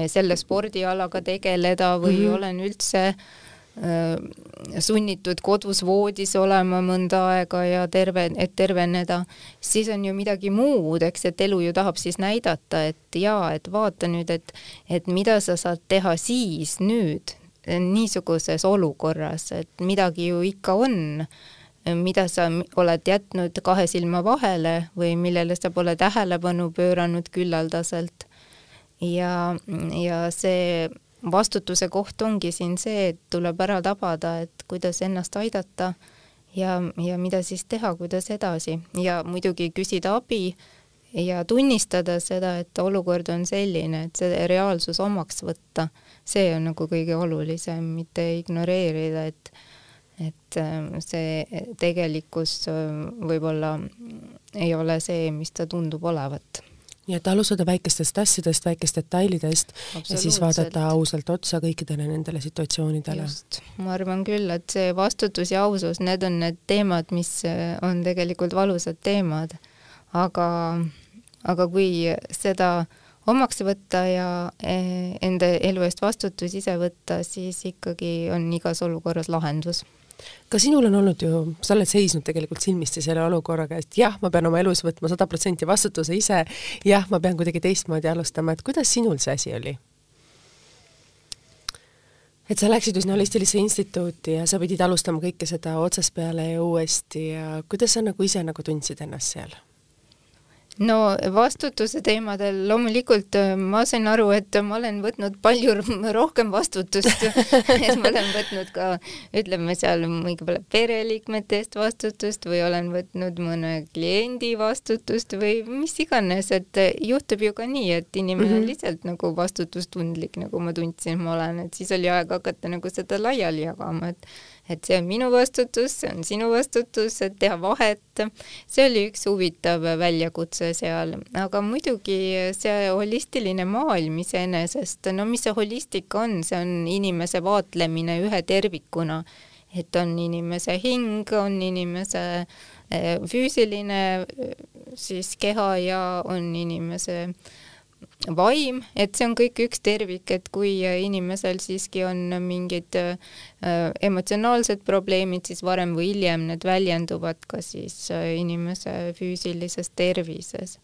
Speaker 2: selle spordialaga tegeleda või mm -hmm. olen üldse Äh, sunnitud kodus voodis olema mõnda aega ja terve, et terveneda, siis on ju midagi muud, eks, et elu ju tahab siis näidata, et jaa, et vaata nüüd, et, et mida sa saad teha siis nüüd niisuguses olukorras, et midagi ju ikka on, mida sa oled jätnud kahe silma vahele või millele sa pole tähelepanu pööranud küllaldaselt. Ja, ja see vastutuse koht ongi siin see, et tuleb ära tabada, et kuidas ennast aidata ja, ja mida siis teha, kuidas edasi. Ja muidugi küsida abi ja tunnistada seda, et olukord on selline, et see reaalsus omaks võtta, see on nagu kõige olulisem, mitte ignoreerida, et et äh, see tegelikkus äh, võib-olla ei ole see, mis ta tundub olevat
Speaker 1: nii et alustada väikestest asjadest, väikest detailidest ja siis vaadata ausalt otsa kõikidele nendele situatsioonidele.
Speaker 2: ma arvan küll, et see vastutus ja ausus, need on need teemad, mis äh, on tegelikult valusad teemad. aga, aga kui seda omaks võtta ja äh, enda elu eest vastutus ise võtta, siis ikkagi on igas olukorras lahendus
Speaker 1: ka sinul on olnud ju, sa oled seisnud tegelikult silmisti selle olukorraga, et jah, ma pean oma elus võtma sada protsenti vastutuse ise, jah, ma pean kuidagi teistmoodi alustama, et kuidas sinul see asi oli? et sa läksid üsna holistilisse instituuti ja sa pidid alustama kõike seda otsast peale ja uuesti ja kuidas sa nagu ise nagu tundsid ennast seal?
Speaker 2: No vastutuse teemadel loomulikult äh, ma sain aru, et ma olen võtnud palju rohkem vastutust et ma olen võtnud ka ütleme seal võib-olla pereliikmete eest vastutust või olen võtnud mõne kliendi vastutust või mis iganes, et juhtub ju ka nii, et inimene mm -hmm. on lihtsalt nagu vastutustundlik, nagu ma tundsin, ma olen, et siis oli aeg hakata nagu seda laiali jagama, et et see on minu vastutus, see on sinu vastutus, et teha vahet. see oli üks huvitav väljakutse seal, aga muidugi see holistiline maailm iseenesest, no mis see holistika on, see on inimese vaatlemine ühe tervikuna, et on inimese hing, on inimese eh, füüsiline eh, siis keha ja on inimese äh, vaim, et see on kõik üks tervik, et kui inimesel siiski on mingid äh, emotsionaalsed probleemid, siis varem või hiljem need väljenduvad ka siis äh, inimese füüsilises tervises.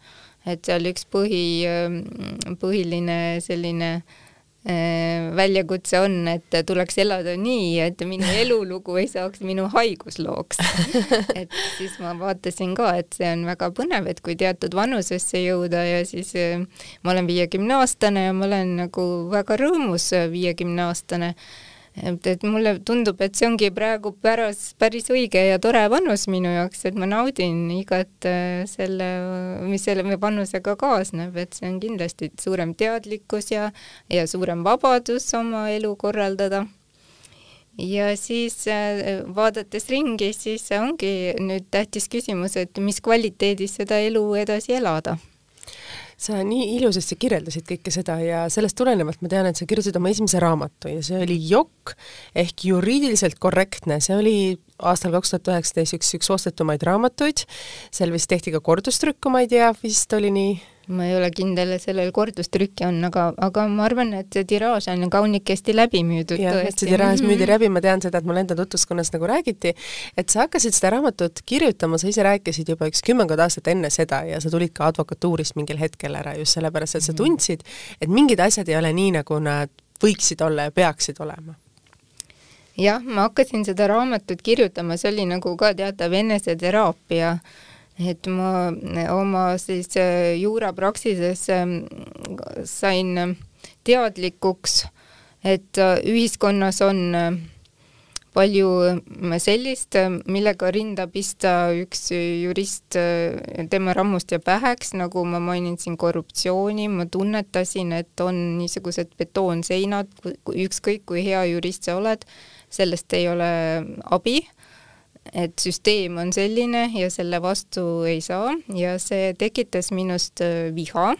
Speaker 2: et seal üks põhi, äh, põhiline selline äh, Äh, väljakutse on, et tuleks elada nii, et minu elulugu ei saaks minu haiguslooks. et siis ma vaatasin ka, et see on väga põnev, et kui teatud vanusesse jõuda ja siis äh, ma olen viiekümneaastane ja ma olen nagu väga rõõmus viiekümneaastane et, et mulle tundub, et see ongi praegu päras, päris õige ja tore vanus minu jaoks, et ma naudin igat äh, selle, mis selle vanusega kaasneb, et see on kindlasti suurem teadlikkus ja, ja suurem vabadus oma elu korraldada. Ja siis äh, vaadates ringi, siis ongi nüüd tähtis küsimus, et mis kvaliteedis seda elu edasi elada
Speaker 1: sa nii ilusasti kirjeldasid kõike seda ja sellest tulenevalt ma tean, et sa kirjutasid oma esimese raamatu ja see oli Jokk ehk juriidiliselt korrektne, see oli aastal kaks tuhat üheksateist üks, üks ostetumaid raamatuid, seal vist tehti ka kordustrükk, ma ei tea, vist oli nii
Speaker 2: ma ei ole kindel, et sellel kordustrükki on, aga, aga ma arvan, et see tiraaž on kaunikesti läbi müüdud.
Speaker 1: jah, et see tiraaž müüdi läbi, ma tean seda, et mul enda tutvuskonnas nagu räägiti, et sa hakkasid seda raamatut kirjutama, sa ise rääkisid juba üks kümmekond aastat enne seda ja sa tulid ka advokatuurist mingil hetkel ära just sellepärast, et sa mhm. tundsid, et mingid asjad ei ole nii, nagu nad võiksid olla ja peaksid olema.
Speaker 2: Jah, ma hakkasin seda raamatut kirjutama, see oli nagu ka teatav eneseteraapia et ma oma siis äh, juurapraksises ähm, sain äh, teadlikuks, et äh, ühiskonnas on palju sellist, millega rinda pista üks jurist, tema rammust jääb väheks, nagu ma mainisin, korruptsiooni, ma tunnetasin, et on niisugused betoonseinad, ükskõik kui hea jurist sa oled, sellest ei ole abi et süsteem on selline ja selle vastu ei saa ja see tekitas minust äh, viha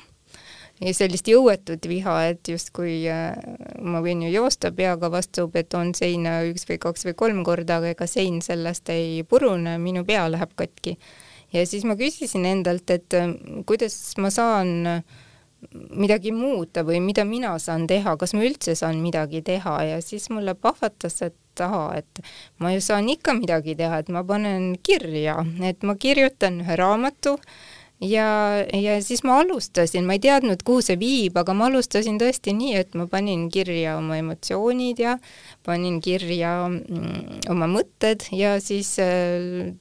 Speaker 2: ja sellist jõuetut viha, et justkui äh, ma võin ju joosta peaga vastu betoonseina üks või kaks või kolm korda, aga ega sein sellest ei purune, minu pea läheb katki. ja siis ma küsisin endalt, et äh, kuidas ma saan midagi muuta või mida mina saan teha, kas ma üldse saan midagi teha? Ja siis mulle pahvatas, et aha, et ma ju saan ikka midagi teha, et ma panen kirja, et ma kirjutan ühe raamatu ja, ja siis ma alustasin, ma ei teadnud, kuhu see viib, aga ma alustasin tõesti nii, et ma panin kirja oma emotsioonid ja panin kirja mm, oma mõtted ja siis äh,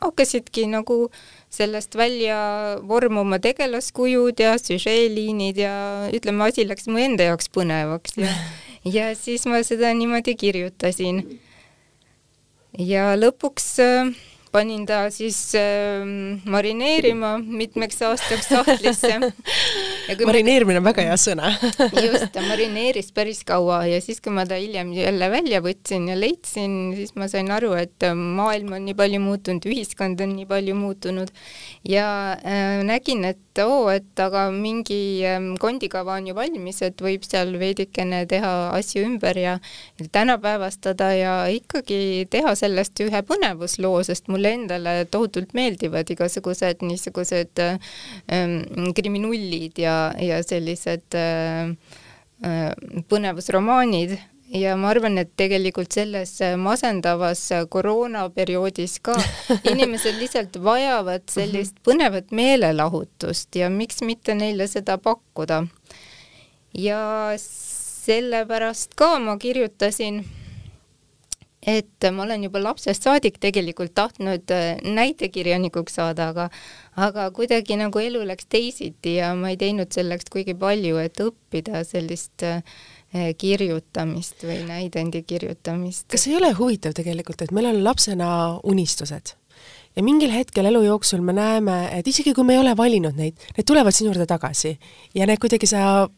Speaker 2: hakkasidki nagu sellest välja vormuma tegelaskujud ja süžeeliinid ja ütleme, asi läks mu enda jaoks põnevaks ja ja siis ma seda niimoodi kirjutasin. ja lõpuks äh, panin ta siis äh, marineerima mitmeks aastaks sahtlisse.
Speaker 1: Marineerimine on väga hea sõna.
Speaker 2: Just, ta marineeris päris kaua ja siis, kui ma ta hiljem jälle välja võtsin ja leidsin, siis ma sain aru, et maailm on nii palju muutunud, ühiskond on nii palju muutunud. Ja äh, nägin, et oo, et aga mingi äh, kondikava on ju valmis, et võib seal veidikene teha asju ümber ja tänapäevastada ja ikkagi teha sellest ühe põnevusloo, sest mul mulle endale tohutult meeldivad igasugused niisugused ähm, kriminullid ja, ja sellised äh, äh, põnevusromaanid ja ma arvan, et tegelikult selles masendavas koroonaperioodis ka inimesed lihtsalt vajavad sellist mhm. põnevat meelelahutust ja miks mitte neile seda pakkuda. ja sellepärast ka ma kirjutasin et ma olen juba lapsest saadik tegelikult tahtnud äh, näitekirjanikuks saada, aga aga kuidagi nagu elu läks teisiti ja ma ei teinud selleks kuigi palju, et õppida sellist äh, kirjutamist või näidendi kirjutamist.
Speaker 1: kas ei ole huvitav tegelikult, et meil on lapsena unistused ja mingil hetkel elu jooksul me näeme, et isegi kui me ei ole valinud neid, need tulevad sinu juurde tagasi ja need kuidagi sa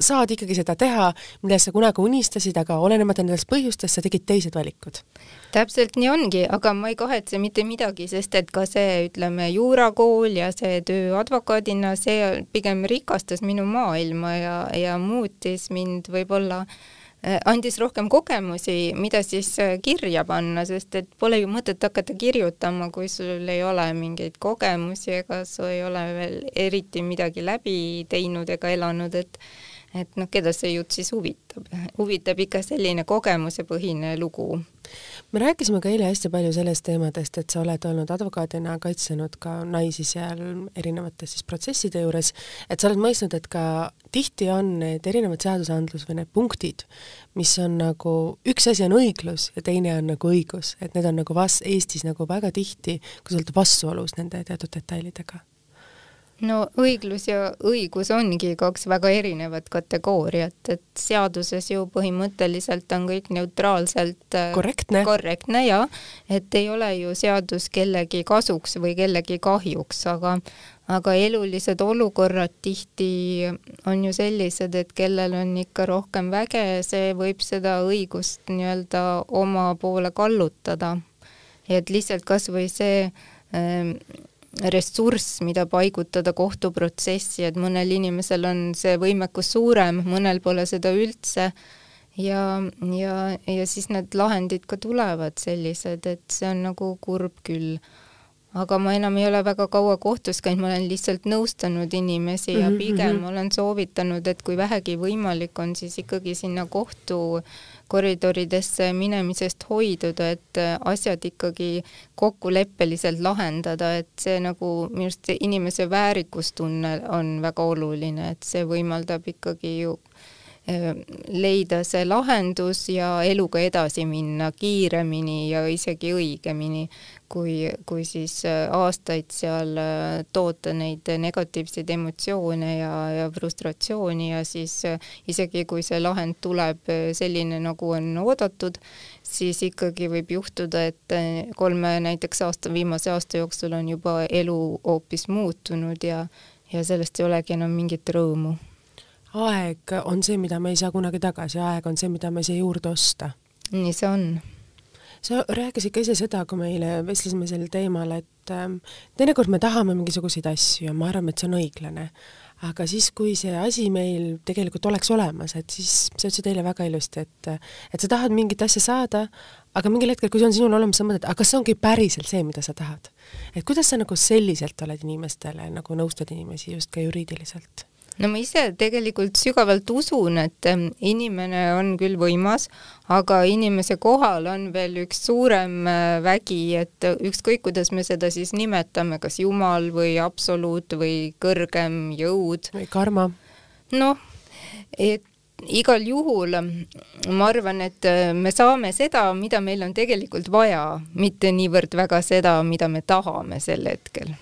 Speaker 1: saad ikkagi seda teha, millest sa kunagi unistasid, aga olenemata nendest põhjustest, sa tegid teised valikud.
Speaker 2: täpselt nii ongi, aga ma ei kahetse mitte midagi, sest et ka see, ütleme, juurakool ja see töö advokaadina, see pigem rikastas minu maailma ja, ja muutis mind võib-olla äh, andis rohkem kogemusi, mida siis äh, kirja panna, sest et pole ju mõtet hakata kirjutama, kui sul ei ole mingeid kogemusi ega sa ei ole veel eriti midagi läbi teinud ega elanud, et et noh, keda see jutt siis huvitab, huvitab ikka selline kogemusepõhine lugu.
Speaker 1: me rääkisime ka eile hästi palju sellest teemadest, et sa oled olnud advokaadina kaitsnud ka naisi seal erinevate siis protsesside juures, et sa oled mõistnud, et ka tihti on need erinevad seadusandlus või need punktid, mis on nagu, üks asi on õiglus ja teine on nagu õigus, et need on nagu vas-, Eestis nagu väga tihti, kui sa oled vastuolus nende teatud detailidega
Speaker 2: no õiglus ja õigus ongi kaks väga erinevat kategooriat, et seaduses ju põhimõtteliselt on kõik neutraalselt
Speaker 1: äh, korrektne,
Speaker 2: korrektne ja et ei ole ju seadus kellegi kasuks või kellegi kahjuks, aga aga elulised olukorrad tihti on ju sellised, et kellel on ikka rohkem väge, see võib seda õigust nii-öelda oma poole kallutada. et lihtsalt kasvõi see ähm, ressurss, mida paigutada kohtuprotsessi, et mõnel inimesel on see võimekus suurem, mõnel pole seda üldse ja, ja, ja siis need lahendid ka tulevad sellised, et see on nagu kurb küll. aga ma enam ei ole väga kaua kohtus käinud, ma olen lihtsalt nõustanud inimesi ja mhm, pigem mm -hmm. olen soovitanud, et kui vähegi võimalik on, siis ikkagi sinna kohtu äh, koridoridesse minemisest hoiduda, et äh, asjad ikkagi kokkuleppeliselt lahendada, et see nagu minu arust see inimese väärikustunne on väga oluline, et see võimaldab ikkagi ju Äh, leida see lahendus ja eluga edasi minna kiiremini ja isegi õigemini, kui, kui siis äh, aastaid seal äh, toota neid negatiivseid emotsioone ja, ja frustratsiooni ja siis isegi kui see lahend tuleb selline, nagu on oodatud, siis ikkagi võib juhtuda, et kolme näiteks aasta, viimase aasta jooksul on juba elu hoopis muutunud ja, ja sellest ei olegi enam mingit rõõmu
Speaker 1: aeg on see, mida me ei saa kunagi tagasi, aeg on see, mida me ei saa juurde osta.
Speaker 2: nii see on.
Speaker 1: Sa rääkisid ka ise seda, kui me eile vestlesime sel teemal, et ähm, teinekord me tahame mingisuguseid asju ja me arvame, et see on õiglane. aga siis, kui see asi meil tegelikult oleks olemas, et siis sa ütlesid eile väga ilusti, et et sa tahad mingit asja saada, aga mingil hetkel, kui see on sinul olemas, sa mõtled, aga kas see ongi päriselt see, mida sa tahad? et kuidas sa nagu selliselt oled inimestele, nagu nõustad inimesi just ka juriidiliselt?
Speaker 2: No ma ise tegelikult sügavalt usun, et ähm, inimene on küll võimas, aga inimese kohal on veel üks suurem äh, vägi, et ükskõik, kuidas me seda siis nimetame, kas jumal või absoluut või kõrgem jõud.
Speaker 1: või karma.
Speaker 2: noh, et igal juhul ma arvan, et äh, me saame seda, mida meil on tegelikult vaja, mitte niivõrd väga seda, mida me tahame sel hetkel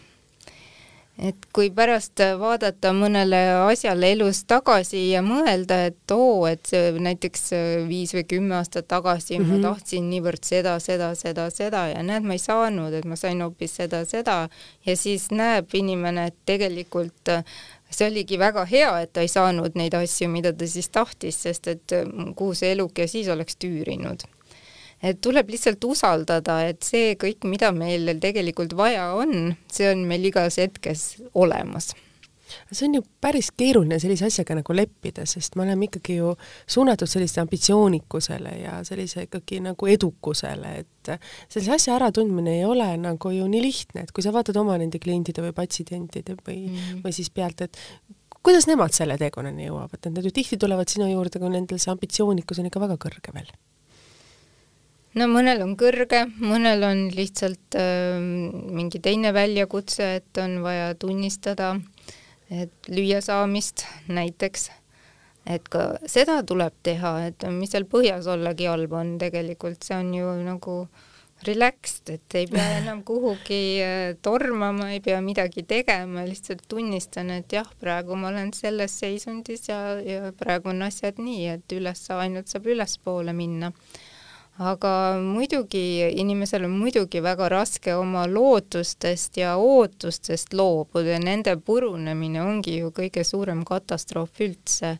Speaker 2: et kui pärast vaadata mõnele asjale elus tagasi ja mõelda, et oo, et see näiteks viis või kümme aastat tagasi mm -hmm. ma mhm. tahtsin niivõrd seda, seda, seda, seda ja näed, ma ei saanud, et ma sain hoopis seda, seda ja siis näeb inimene, et tegelikult see oligi väga hea, et ta ei saanud neid asju, mida ta siis tahtis, sest et kuhu see eluke siis oleks tüürinud et tuleb lihtsalt usaldada, et see kõik, mida meil tegelikult vaja on, see on meil igas hetkes olemas
Speaker 1: see on ju päris keeruline sellise asjaga nagu leppida, sest me oleme ikkagi ju suunatud selliste ambitsioonikusele ja sellise ikkagi nagu edukusele, et sellise asja äratundmine ei ole nagu ju nii lihtne, et kui sa vaatad oma nende klientide või patsientide või mm, -hmm. või siis pealt, et kuidas nemad selle teekonnani jõuavad, et nad ju tihti tulevad sinu juurde, kui nendel see ambitsioonikus on ikka väga kõrge veel
Speaker 2: no mõnel on kõrge, mõnel on lihtsalt äh, mingi teine väljakutse, et on vaja tunnistada, et lüüasaamist näiteks, et ka seda tuleb teha, et mis seal põhjas ollagi halb on tegelikult, see on ju nagu relaxed, et ei pea enam kuhugi äh, tormama, ei pea midagi tegema, lihtsalt tunnistan, et jah, praegu ma olen selles seisundis ja, ja praegu on asjad nii, et üles, ainult saab ülespoole minna aga muidugi inimesel on muidugi väga raske oma lootustest ja ootustest loobuda ja nende purunemine ongi ju kõige suurem katastroof üldse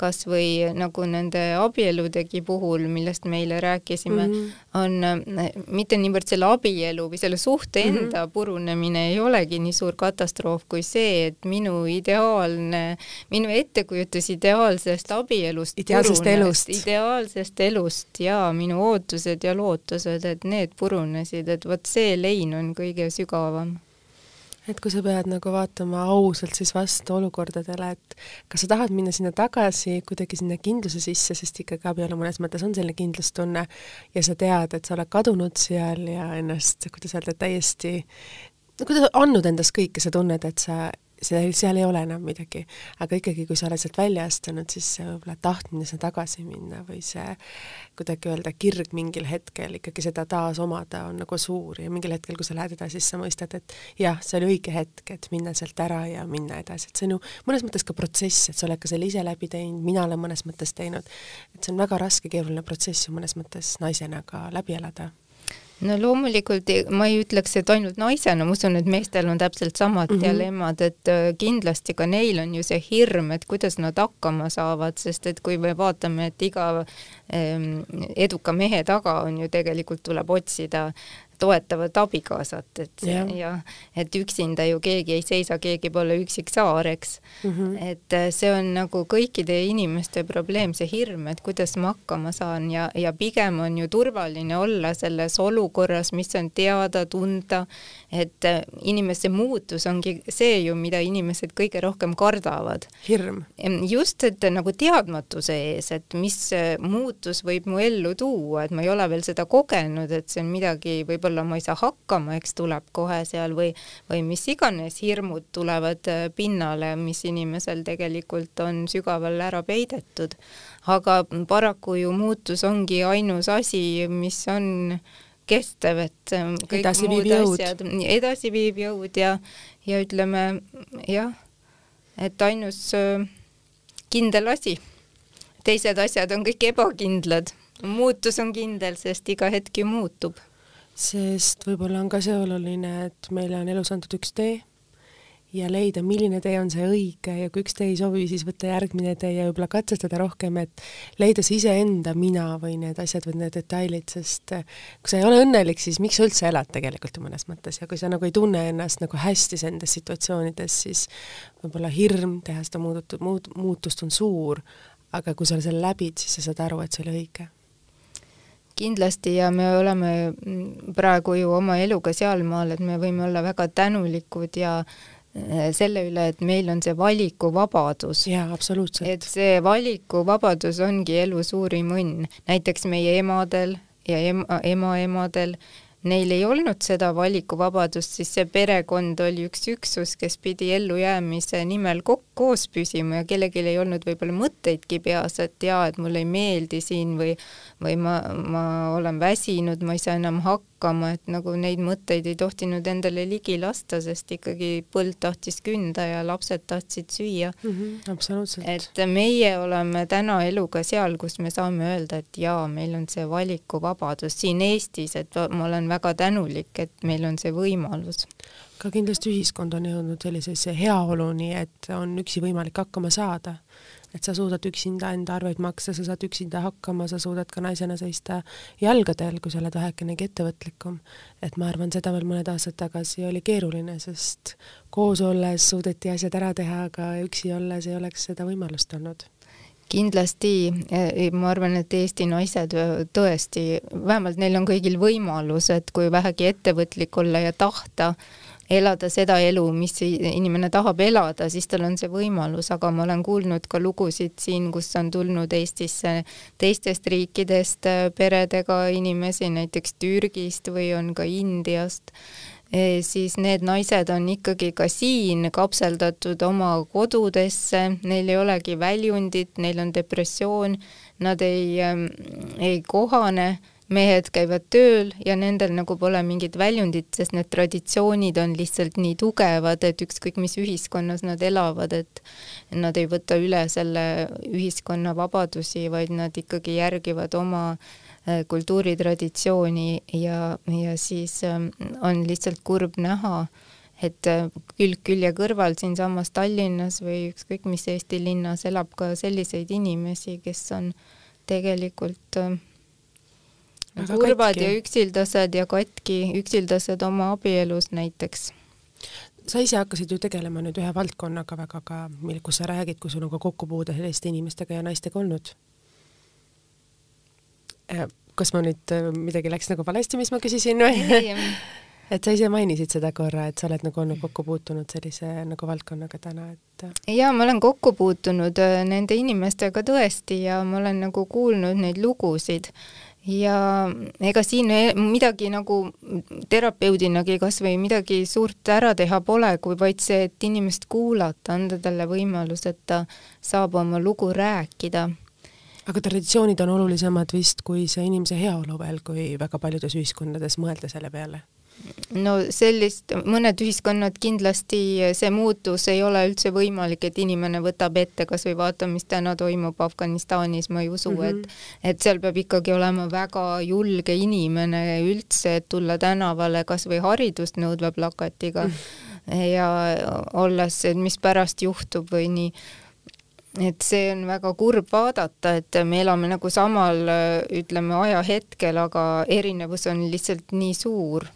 Speaker 2: kas või nagu nende abieludegi puhul, millest me eile rääkisime mm, -hmm. on äh, mitte niivõrd selle abielu või selle suhte mhm. enda mm -hmm. purunemine ei olegi nii suur katastroof kui see, et minu ideaalne, minu ettekujutus ideaalsest abielust
Speaker 1: ideaalsest elust,
Speaker 2: ideaalsest elust ja minu ootused ja lootused, et need purunesid, et vot see lein on kõige sügavam
Speaker 1: et kui sa pead nagu vaatama ausalt siis vastu olukordadele, et kas sa tahad minna sinna tagasi kuidagi sinna kindluse sisse, sest ikkagi abielu mõnes mõttes on selline kindlustunne ja sa tead, et sa oled kadunud seal ja ennast, kuidas öelda, täiesti, kuidas andnud endast kõike, sa tunned, et sa see, seal ei ole enam midagi. aga ikkagi, kui sa oled sealt välja astunud, siis see võib-olla tahtmine sinna tagasi minna või see kuidagi öelda kirg mingil hetkel ikkagi seda taas omada on nagu suur. Ja mingil hetkel, kui sa lähed edasi, siis sa mõistad, et jah, see oli õige hetk, et minna sealt ära ja minna edasi, et see on ju mõnes mõttes ka protsess, et sa oled ka selle ise läbi teinud, mina olen mõnes mõttes teinud, et see on väga raske, keeruline protsess ju mõnes mõttes naisena ka läbi elada
Speaker 2: no loomulikult ma ei ütleks, et ainult naisena, ma usun, et meestel on täpselt samad mm -hmm. dilemmad, et äh, kindlasti ka neil on ju see hirm, et kuidas nad hakkama saavad, sest et kui me vaatame, et iga ähm, eduka mehe taga on ju tegelikult tuleb otsida toetavat abikaasat, et ja. ja et üksinda ju keegi ei seisa, keegi pole üksik saar, eks mm. -hmm. et äh, see on nagu kõikide inimeste probleem, see hirm, et kuidas ma hakkama saan ja, ja pigem on ju turvaline olla selles olukorras, mis on teada, tunda, et äh, inimese muutus ongi see ju, mida inimesed kõige rohkem kardavad.
Speaker 1: hirm.
Speaker 2: just, et nagu teadmatuse ees, et mis äh, muutus võib mu ellu tuua, et ma ei ole veel seda kogenud, et see on midagi võib-olla võib-olla ma ei saa hakkama, eks tuleb kohe seal või, või mis iganes hirmud tulevad äh, pinnale, mis inimesel tegelikult on sügaval ära peidetud. aga paraku ju muutus ongi ainus asi, mis on kestev, et äh, kõik
Speaker 1: edasiviiv jõud.
Speaker 2: edasiviiv jõud ja, ja ütleme jah, et ainus äh, kindel asi. teised asjad on kõik ebakindlad muutus on kindel, sest iga hetk ju muutub
Speaker 1: sest võib-olla on ka see oluline, et meile on elus antud üks tee ja leida, milline tee on see õige ja kui üks tee ei sobi, siis võtta järgmine tee ja võib-olla katsetada rohkem, et leida see iseenda mina või need asjad või need detailid, sest eh, kui sa ei ole õnnelik, siis miks sa üldse elad tegelikult ju mõnes mõttes? Ja kui sa nagu ei tunne ennast nagu hästi nendes situatsioonides, siis võib-olla hirm teha seda muudetud, muud, muutust on suur, aga kui sa selle läbid, siis sa saad aru, et see oli õige
Speaker 2: kindlasti ja me oleme praegu ju oma eluga sealmaal, et me võime olla väga tänulikud ja Äh, selle üle, et meil on see valikuvabadus.
Speaker 1: jaa, absoluutselt.
Speaker 2: et see valikuvabadus ongi elu suurim õnn. näiteks meie emadel ja ema, emaemadel neil ei olnud seda valikuvabadust, siis see perekond oli üks üksus, kes pidi ellujäämise nimel koos püsima ja kellelgi ei olnud võib-olla mõtteidki peas, et jaa, et mulle ei meeldi siin või või ma, ma olen väsinud, ma ei saa enam hakkama, et nagu neid mõtteid ei tohtinud endale ligi lasta, sest ikkagi põld tahtis künda ja lapsed tahtsid süüa
Speaker 1: mm. -hmm, absoluutselt.
Speaker 2: et meie oleme täna eluga seal, kus me saame öelda, et jaa, meil on see valikuvabadus siin Eestis, et ma olen väga tänulik, et meil on see võimalus
Speaker 1: ka kindlasti ühiskond on jõudnud sellisesse heaoluni, et on üksi võimalik hakkama saada et sa suudad üksinda enda arveid maksta, sa saad üksinda hakkama, sa suudad ka naisena seista jalgadel, kui sa oled vähekenegi ettevõtlikum. et ma arvan, seda veel mõned aastad tagasi oli keeruline, sest koos olles suudeti asjad ära teha, aga üksi olles ei oleks seda võimalust olnud
Speaker 2: kindlasti ma arvan, et Eesti naised tõesti, vähemalt neil on kõigil võimalus, et kui vähegi ettevõtlik olla ja tahta, elada seda elu, mis inimene tahab elada, siis tal on see võimalus, aga ma olen kuulnud ka lugusid siin, kus on tulnud Eestisse teistest riikidest äh, peredega inimesi, näiteks Türgist või on ka Indiast. E, siis need naised on ikkagi ka siin kapseldatud oma kodudesse, neil ei olegi väljundit, neil on depressioon, nad ei, ähm, ei kohane mehed käivad tööl ja nendel nagu pole mingit väljundit, sest need traditsioonid on lihtsalt nii tugevad, et ükskõik mis ühiskonnas nad elavad, et nad ei võta üle selle ühiskonna vabadusi, vaid nad ikkagi järgivad oma äh, kultuuritraditsiooni ja, ja siis ähm, on lihtsalt kurb näha, et äh, külg külje kõrval siinsamas Tallinnas või ükskõik mis Eesti linnas elab ka selliseid inimesi, kes on tegelikult äh, kurvad ja üksildased ja katki, üksildased oma abielus näiteks.
Speaker 1: sa ise hakkasid ju tegelema nüüd ühe valdkonnaga väga ka, mille, kus sa räägid, kui sul on ka kokkupuude selliste inimestega ja naistega olnud. Äh, kas ma nüüd, äh, midagi läks nagu valesti, mis ma küsisin või? et sa ise mainisid seda korra, et sa oled nagu olnud kokku puutunud sellise nagu valdkonnaga täna, et.
Speaker 2: Äh. ja ma olen kokku puutunud nende inimestega tõesti ja ma olen nagu kuulnud neid lugusid ja ega siin midagi nagu terapeudinagi kasvõi midagi suurt ära teha pole, kui vaid see, et inimest kuulata, anda talle võimalus, et ta saab oma lugu rääkida.
Speaker 1: aga traditsioonid on olulisemad vist kui see inimese heaolu veel, kui väga paljudes ühiskondades mõelda selle peale
Speaker 2: no sellist, mõned ühiskonnad kindlasti see muutus ei ole üldse võimalik, et inimene võtab ette kas või vaata, mis täna toimub Afganistanis, ma ei usu mm, -hmm. et mhm. et seal peab ikkagi olema väga julge inimene üldse, et tulla tänavale kas või haridust nõudva plakatiga mm -hmm. ja olles, et mis pärast juhtub või nii et see on väga kurb vaadata, et me elame nagu samal, ütleme, ajahetkel, aga erinevus on lihtsalt nii suur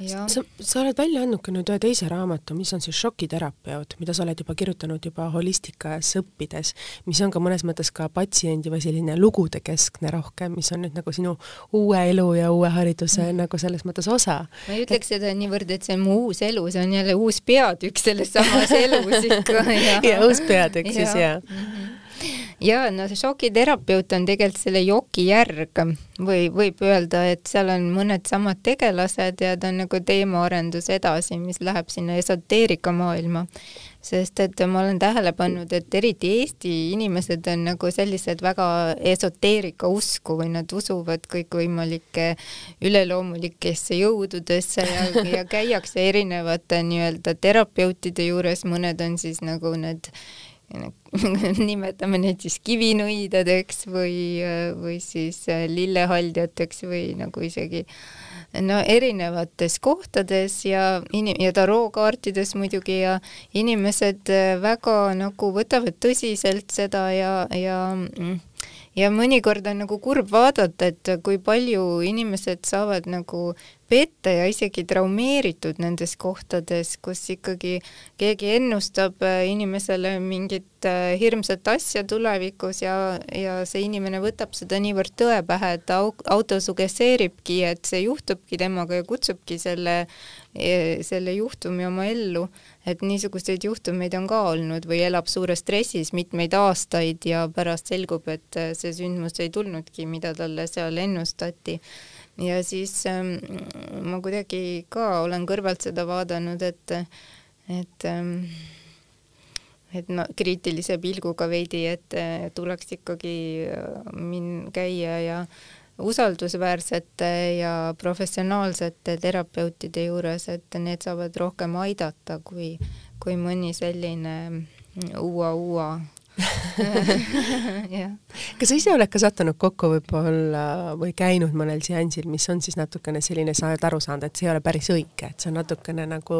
Speaker 1: sa, sa oled välja andnud ka nüüd ühe teise raamatu, mis on siis šokiterapeut, mida sa oled juba kirjutanud juba holistikas õppides, mis on ka mõnes mõttes ka patsiendi või selline lugudekeskne rohkem, mis on nüüd nagu sinu uue elu ja uue hariduse mm. nagu selles mõttes osa.
Speaker 2: ma ei ütleks et... seda niivõrd, et see on mu uus elu, see on jälle uus peatükk selles samas elus ikka
Speaker 1: ja, ja uus peatükk siis ja, ja. Mm -hmm
Speaker 2: ja no see šokiterapeut on tegelikult selle joki järg või võib öelda, et seal on mõned samad tegelased ja ta on nagu teemaarendus edasi, mis läheb sinna esoteerika maailma. sest et ma olen tähele pannud, et eriti Eesti inimesed on nagu sellised väga esoteerika usku või nad usuvad kõikvõimalike üleloomulikesse jõududesse ja, ja käiakse erinevate nii-öelda terapeutide juures, mõned on siis nagu need nimetame neid siis kivinõidadeks või, või siis lillehaldjateks või nagu isegi no erinevates kohtades ja inim- ja tarookaartides muidugi ja inimesed äh, väga nagu võtavad tõsiselt seda ja, ja mm, ja mõnikord on nagu kurb vaadata, et kui palju inimesed saavad nagu petta ja isegi traumeeritud nendes kohtades, kus ikkagi keegi ennustab äh, inimesele mingit äh, hirmsat asja tulevikus ja, ja see inimene võtab seda niivõrd tõe pähe, et ta autosugesseeribki, et see juhtubki temaga ja kutsubki selle, e, selle juhtumi oma ellu et niisuguseid juhtumeid on ka olnud või elab suures stressis mitmeid aastaid ja pärast selgub, et äh, see sündmus ei tulnudki, mida talle seal ennustati. Ja siis ähm, ma kuidagi ka olen kõrvalt seda vaadanud, et, et ähm, et no kriitilise pilguga veidi, et tuleks ikkagi äh, min-, käia ja usaldusväärsete ja professionaalsete terapeutide juures, et need saavad rohkem aidata kui, kui mõni selline uua-uua
Speaker 1: kas sa ise oled ka sattunud kokku võib-olla või käinud mõnel seansil, mis on siis natukene selline, sa oled aru saanud, et see ei ole päris õige, et see on natukene nagu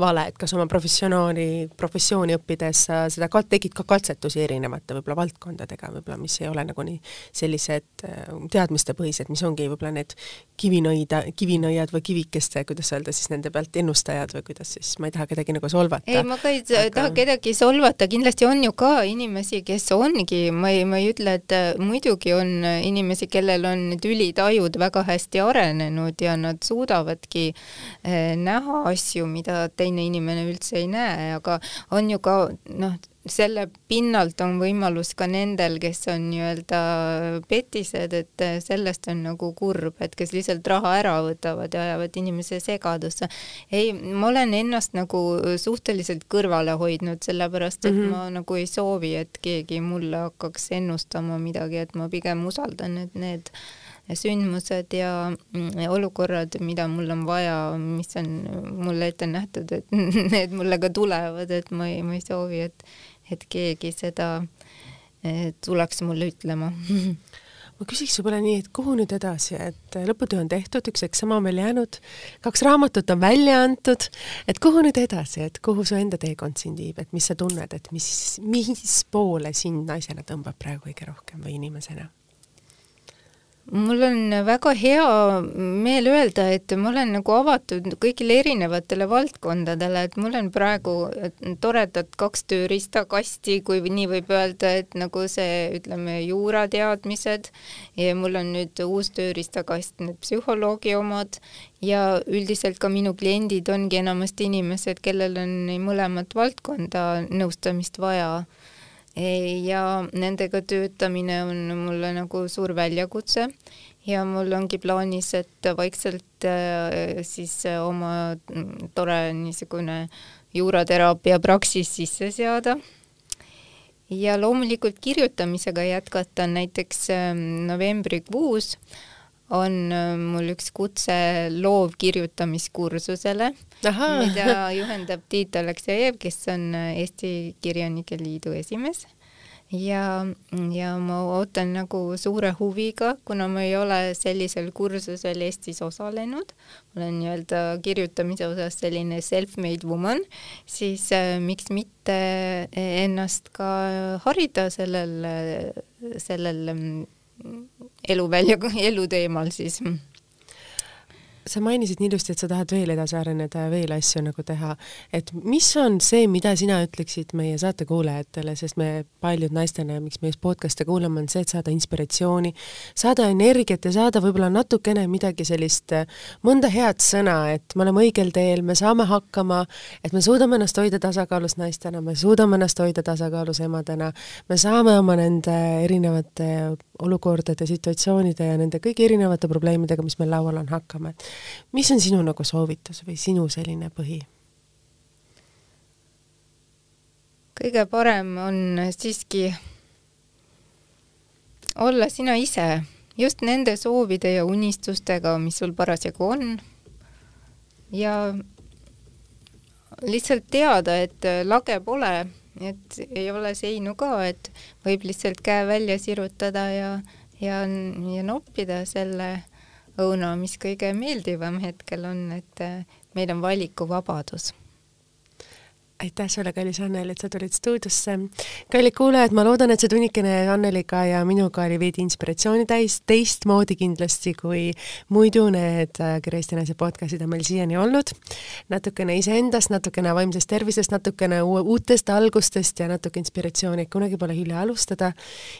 Speaker 1: vale, et kas oma professionaali, professiooni õppides sa seda ka tegid ka katsetusi erinevate võib-olla valdkondadega võib-olla, mis ei ole nagu nii sellised äh, teadmistepõhised, mis ongi võib-olla need kivinõida, kivinõiad või kivikeste, kuidas öelda siis nende pealt ennustajad või kuidas siis, ma ei taha kedagi nagu solvata.
Speaker 2: ei, ma ka ei aga... taha kedagi solvata, kindlasti on ju ka inimesi, inimesi, kes ongi, ma ei, ma ei ütle, et äh, muidugi on äh, inimesi, kellel on need ülitajud väga hästi arenenud ja nad suudavadki äh, näha asju, mida teine inimene üldse ei näe, aga on ju ka noh, selle pinnalt on võimalus ka nendel, kes on nii-öelda petised, et sellest on nagu kurb, et kes lihtsalt raha ära võtavad ja ajavad inimese segadusse. ei, ma olen ennast nagu suhteliselt kõrvale hoidnud, sellepärast et mm -hmm. ma nagu ei soovi, et keegi mulle hakkaks ennustama midagi, et ma pigem usaldan, et need sündmused ja olukorrad, mida mul on vaja, mis on mulle ette nähtud, et need mulle ka tulevad, et ma ei, ma ei soovi, et et keegi seda tuleks mulle ütlema
Speaker 1: ma küsiks võib-olla nii, et kuhu nüüd edasi, et lõputöö on tehtud, üks eksam on veel jäänud, kaks raamatut on välja antud, et kuhu nüüd edasi, et kuhu su enda teekond sind viib, et mis sa tunned, et mis, mis poole sind naisena tõmbab praegu kõige rohkem või inimesena?
Speaker 2: Mul on väga hea meel öelda, et ma olen nagu avatud kõigile erinevatele valdkondadele, et mul on praegu toredad kaks tööriistakasti, kui nii võib öelda, et nagu see, ütleme, juurateadmised ja mul on nüüd uus tööriistakast, need psühholoogi omad ja üldiselt ka minu kliendid ongi enamasti inimesed, kellel on mõlemat valdkonda nõustamist vaja ja nendega töötamine on mulle nagu suur väljakutse ja mul ongi plaanis, et vaikselt äh, siis äh, oma mm, tore niisugune juurateraapia praksis sisse seada. ja loomulikult kirjutamisega jätkata näiteks ähm, novembrikuus on äh, mul üks kutse loovkirjutamiskursusele, mida juhendab Tiit Aleksejev, kes on äh, Eesti Kirjanike Liidu esimees. Ja, ja ma ootan nagu suure huviga, kuna ma ei ole sellisel kursusel Eestis osalenud, ma olen nii-öelda kirjutamise osas selline self-made woman, siis äh, miks mitte ennast ka harida sellel, sellel mm, eluvälja, eluteemal siis.
Speaker 1: Sa mainisid nii ilusti, et sa tahad veel edasi areneda ja veel asju nagu teha, et mis on see, mida sina ütleksid meie saate kuulajatele, sest me paljud naistena, miks me just podcast'e kuulame, on see, et saada inspiratsiooni, saada energiat ja saada võib-olla natukene midagi sellist, mõnda head sõna, et me oleme õigel teel, me saame hakkama, et me suudame ennast hoida tasakaalus naistena, me suudame ennast hoida tasakaalus emadena, me saame oma nende erinevate olukordade, situatsioonide ja nende kõigi erinevate probleemidega, mis meil laual on, hakkama, et mis on sinu nagu soovitus või sinu selline põhi?
Speaker 2: kõige parem on siiski olla sina ise, just nende soovide ja unistustega, mis sul parasjagu on. ja lihtsalt teada, et lage pole, et ei ole seinu ka, et võib lihtsalt käe välja sirutada ja, ja, ja noppida selle õuna, mis kõige meeldivam hetkel on, et äh, meil on valikuvabadus
Speaker 1: aitäh sulle, kallis Anneli, et sa tulid stuudiosse. kallid kuulajad, ma loodan, et see tunnikene Anneliga ja minuga oli veidi inspiratsiooni täis, teistmoodi kindlasti kui muidu need Kristi Naise podcastid on meil siiani olnud. natukene iseendast, natukene vaimsest tervisest, natukene uutest algustest ja natuke inspiratsiooni, et kunagi pole hilja alustada.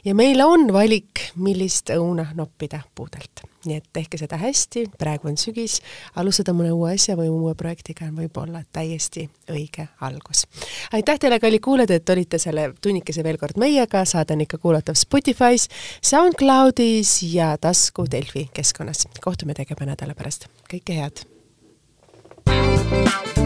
Speaker 1: ja meil on valik, millist õuna noppida puudelt nii et tehke seda hästi, praegu on sügis, alustada mõne uue asja või uue projektiga on võib-olla täiesti õige algus. aitäh teile, kallid kuulajad, et olite selle tunnikese veel kord meiega, saade on ikka kuulatav Spotify's, SoundCloudis ja tasku Delfi keskkonnas. kohtume tegevuja nädala pärast, kõike head! thank you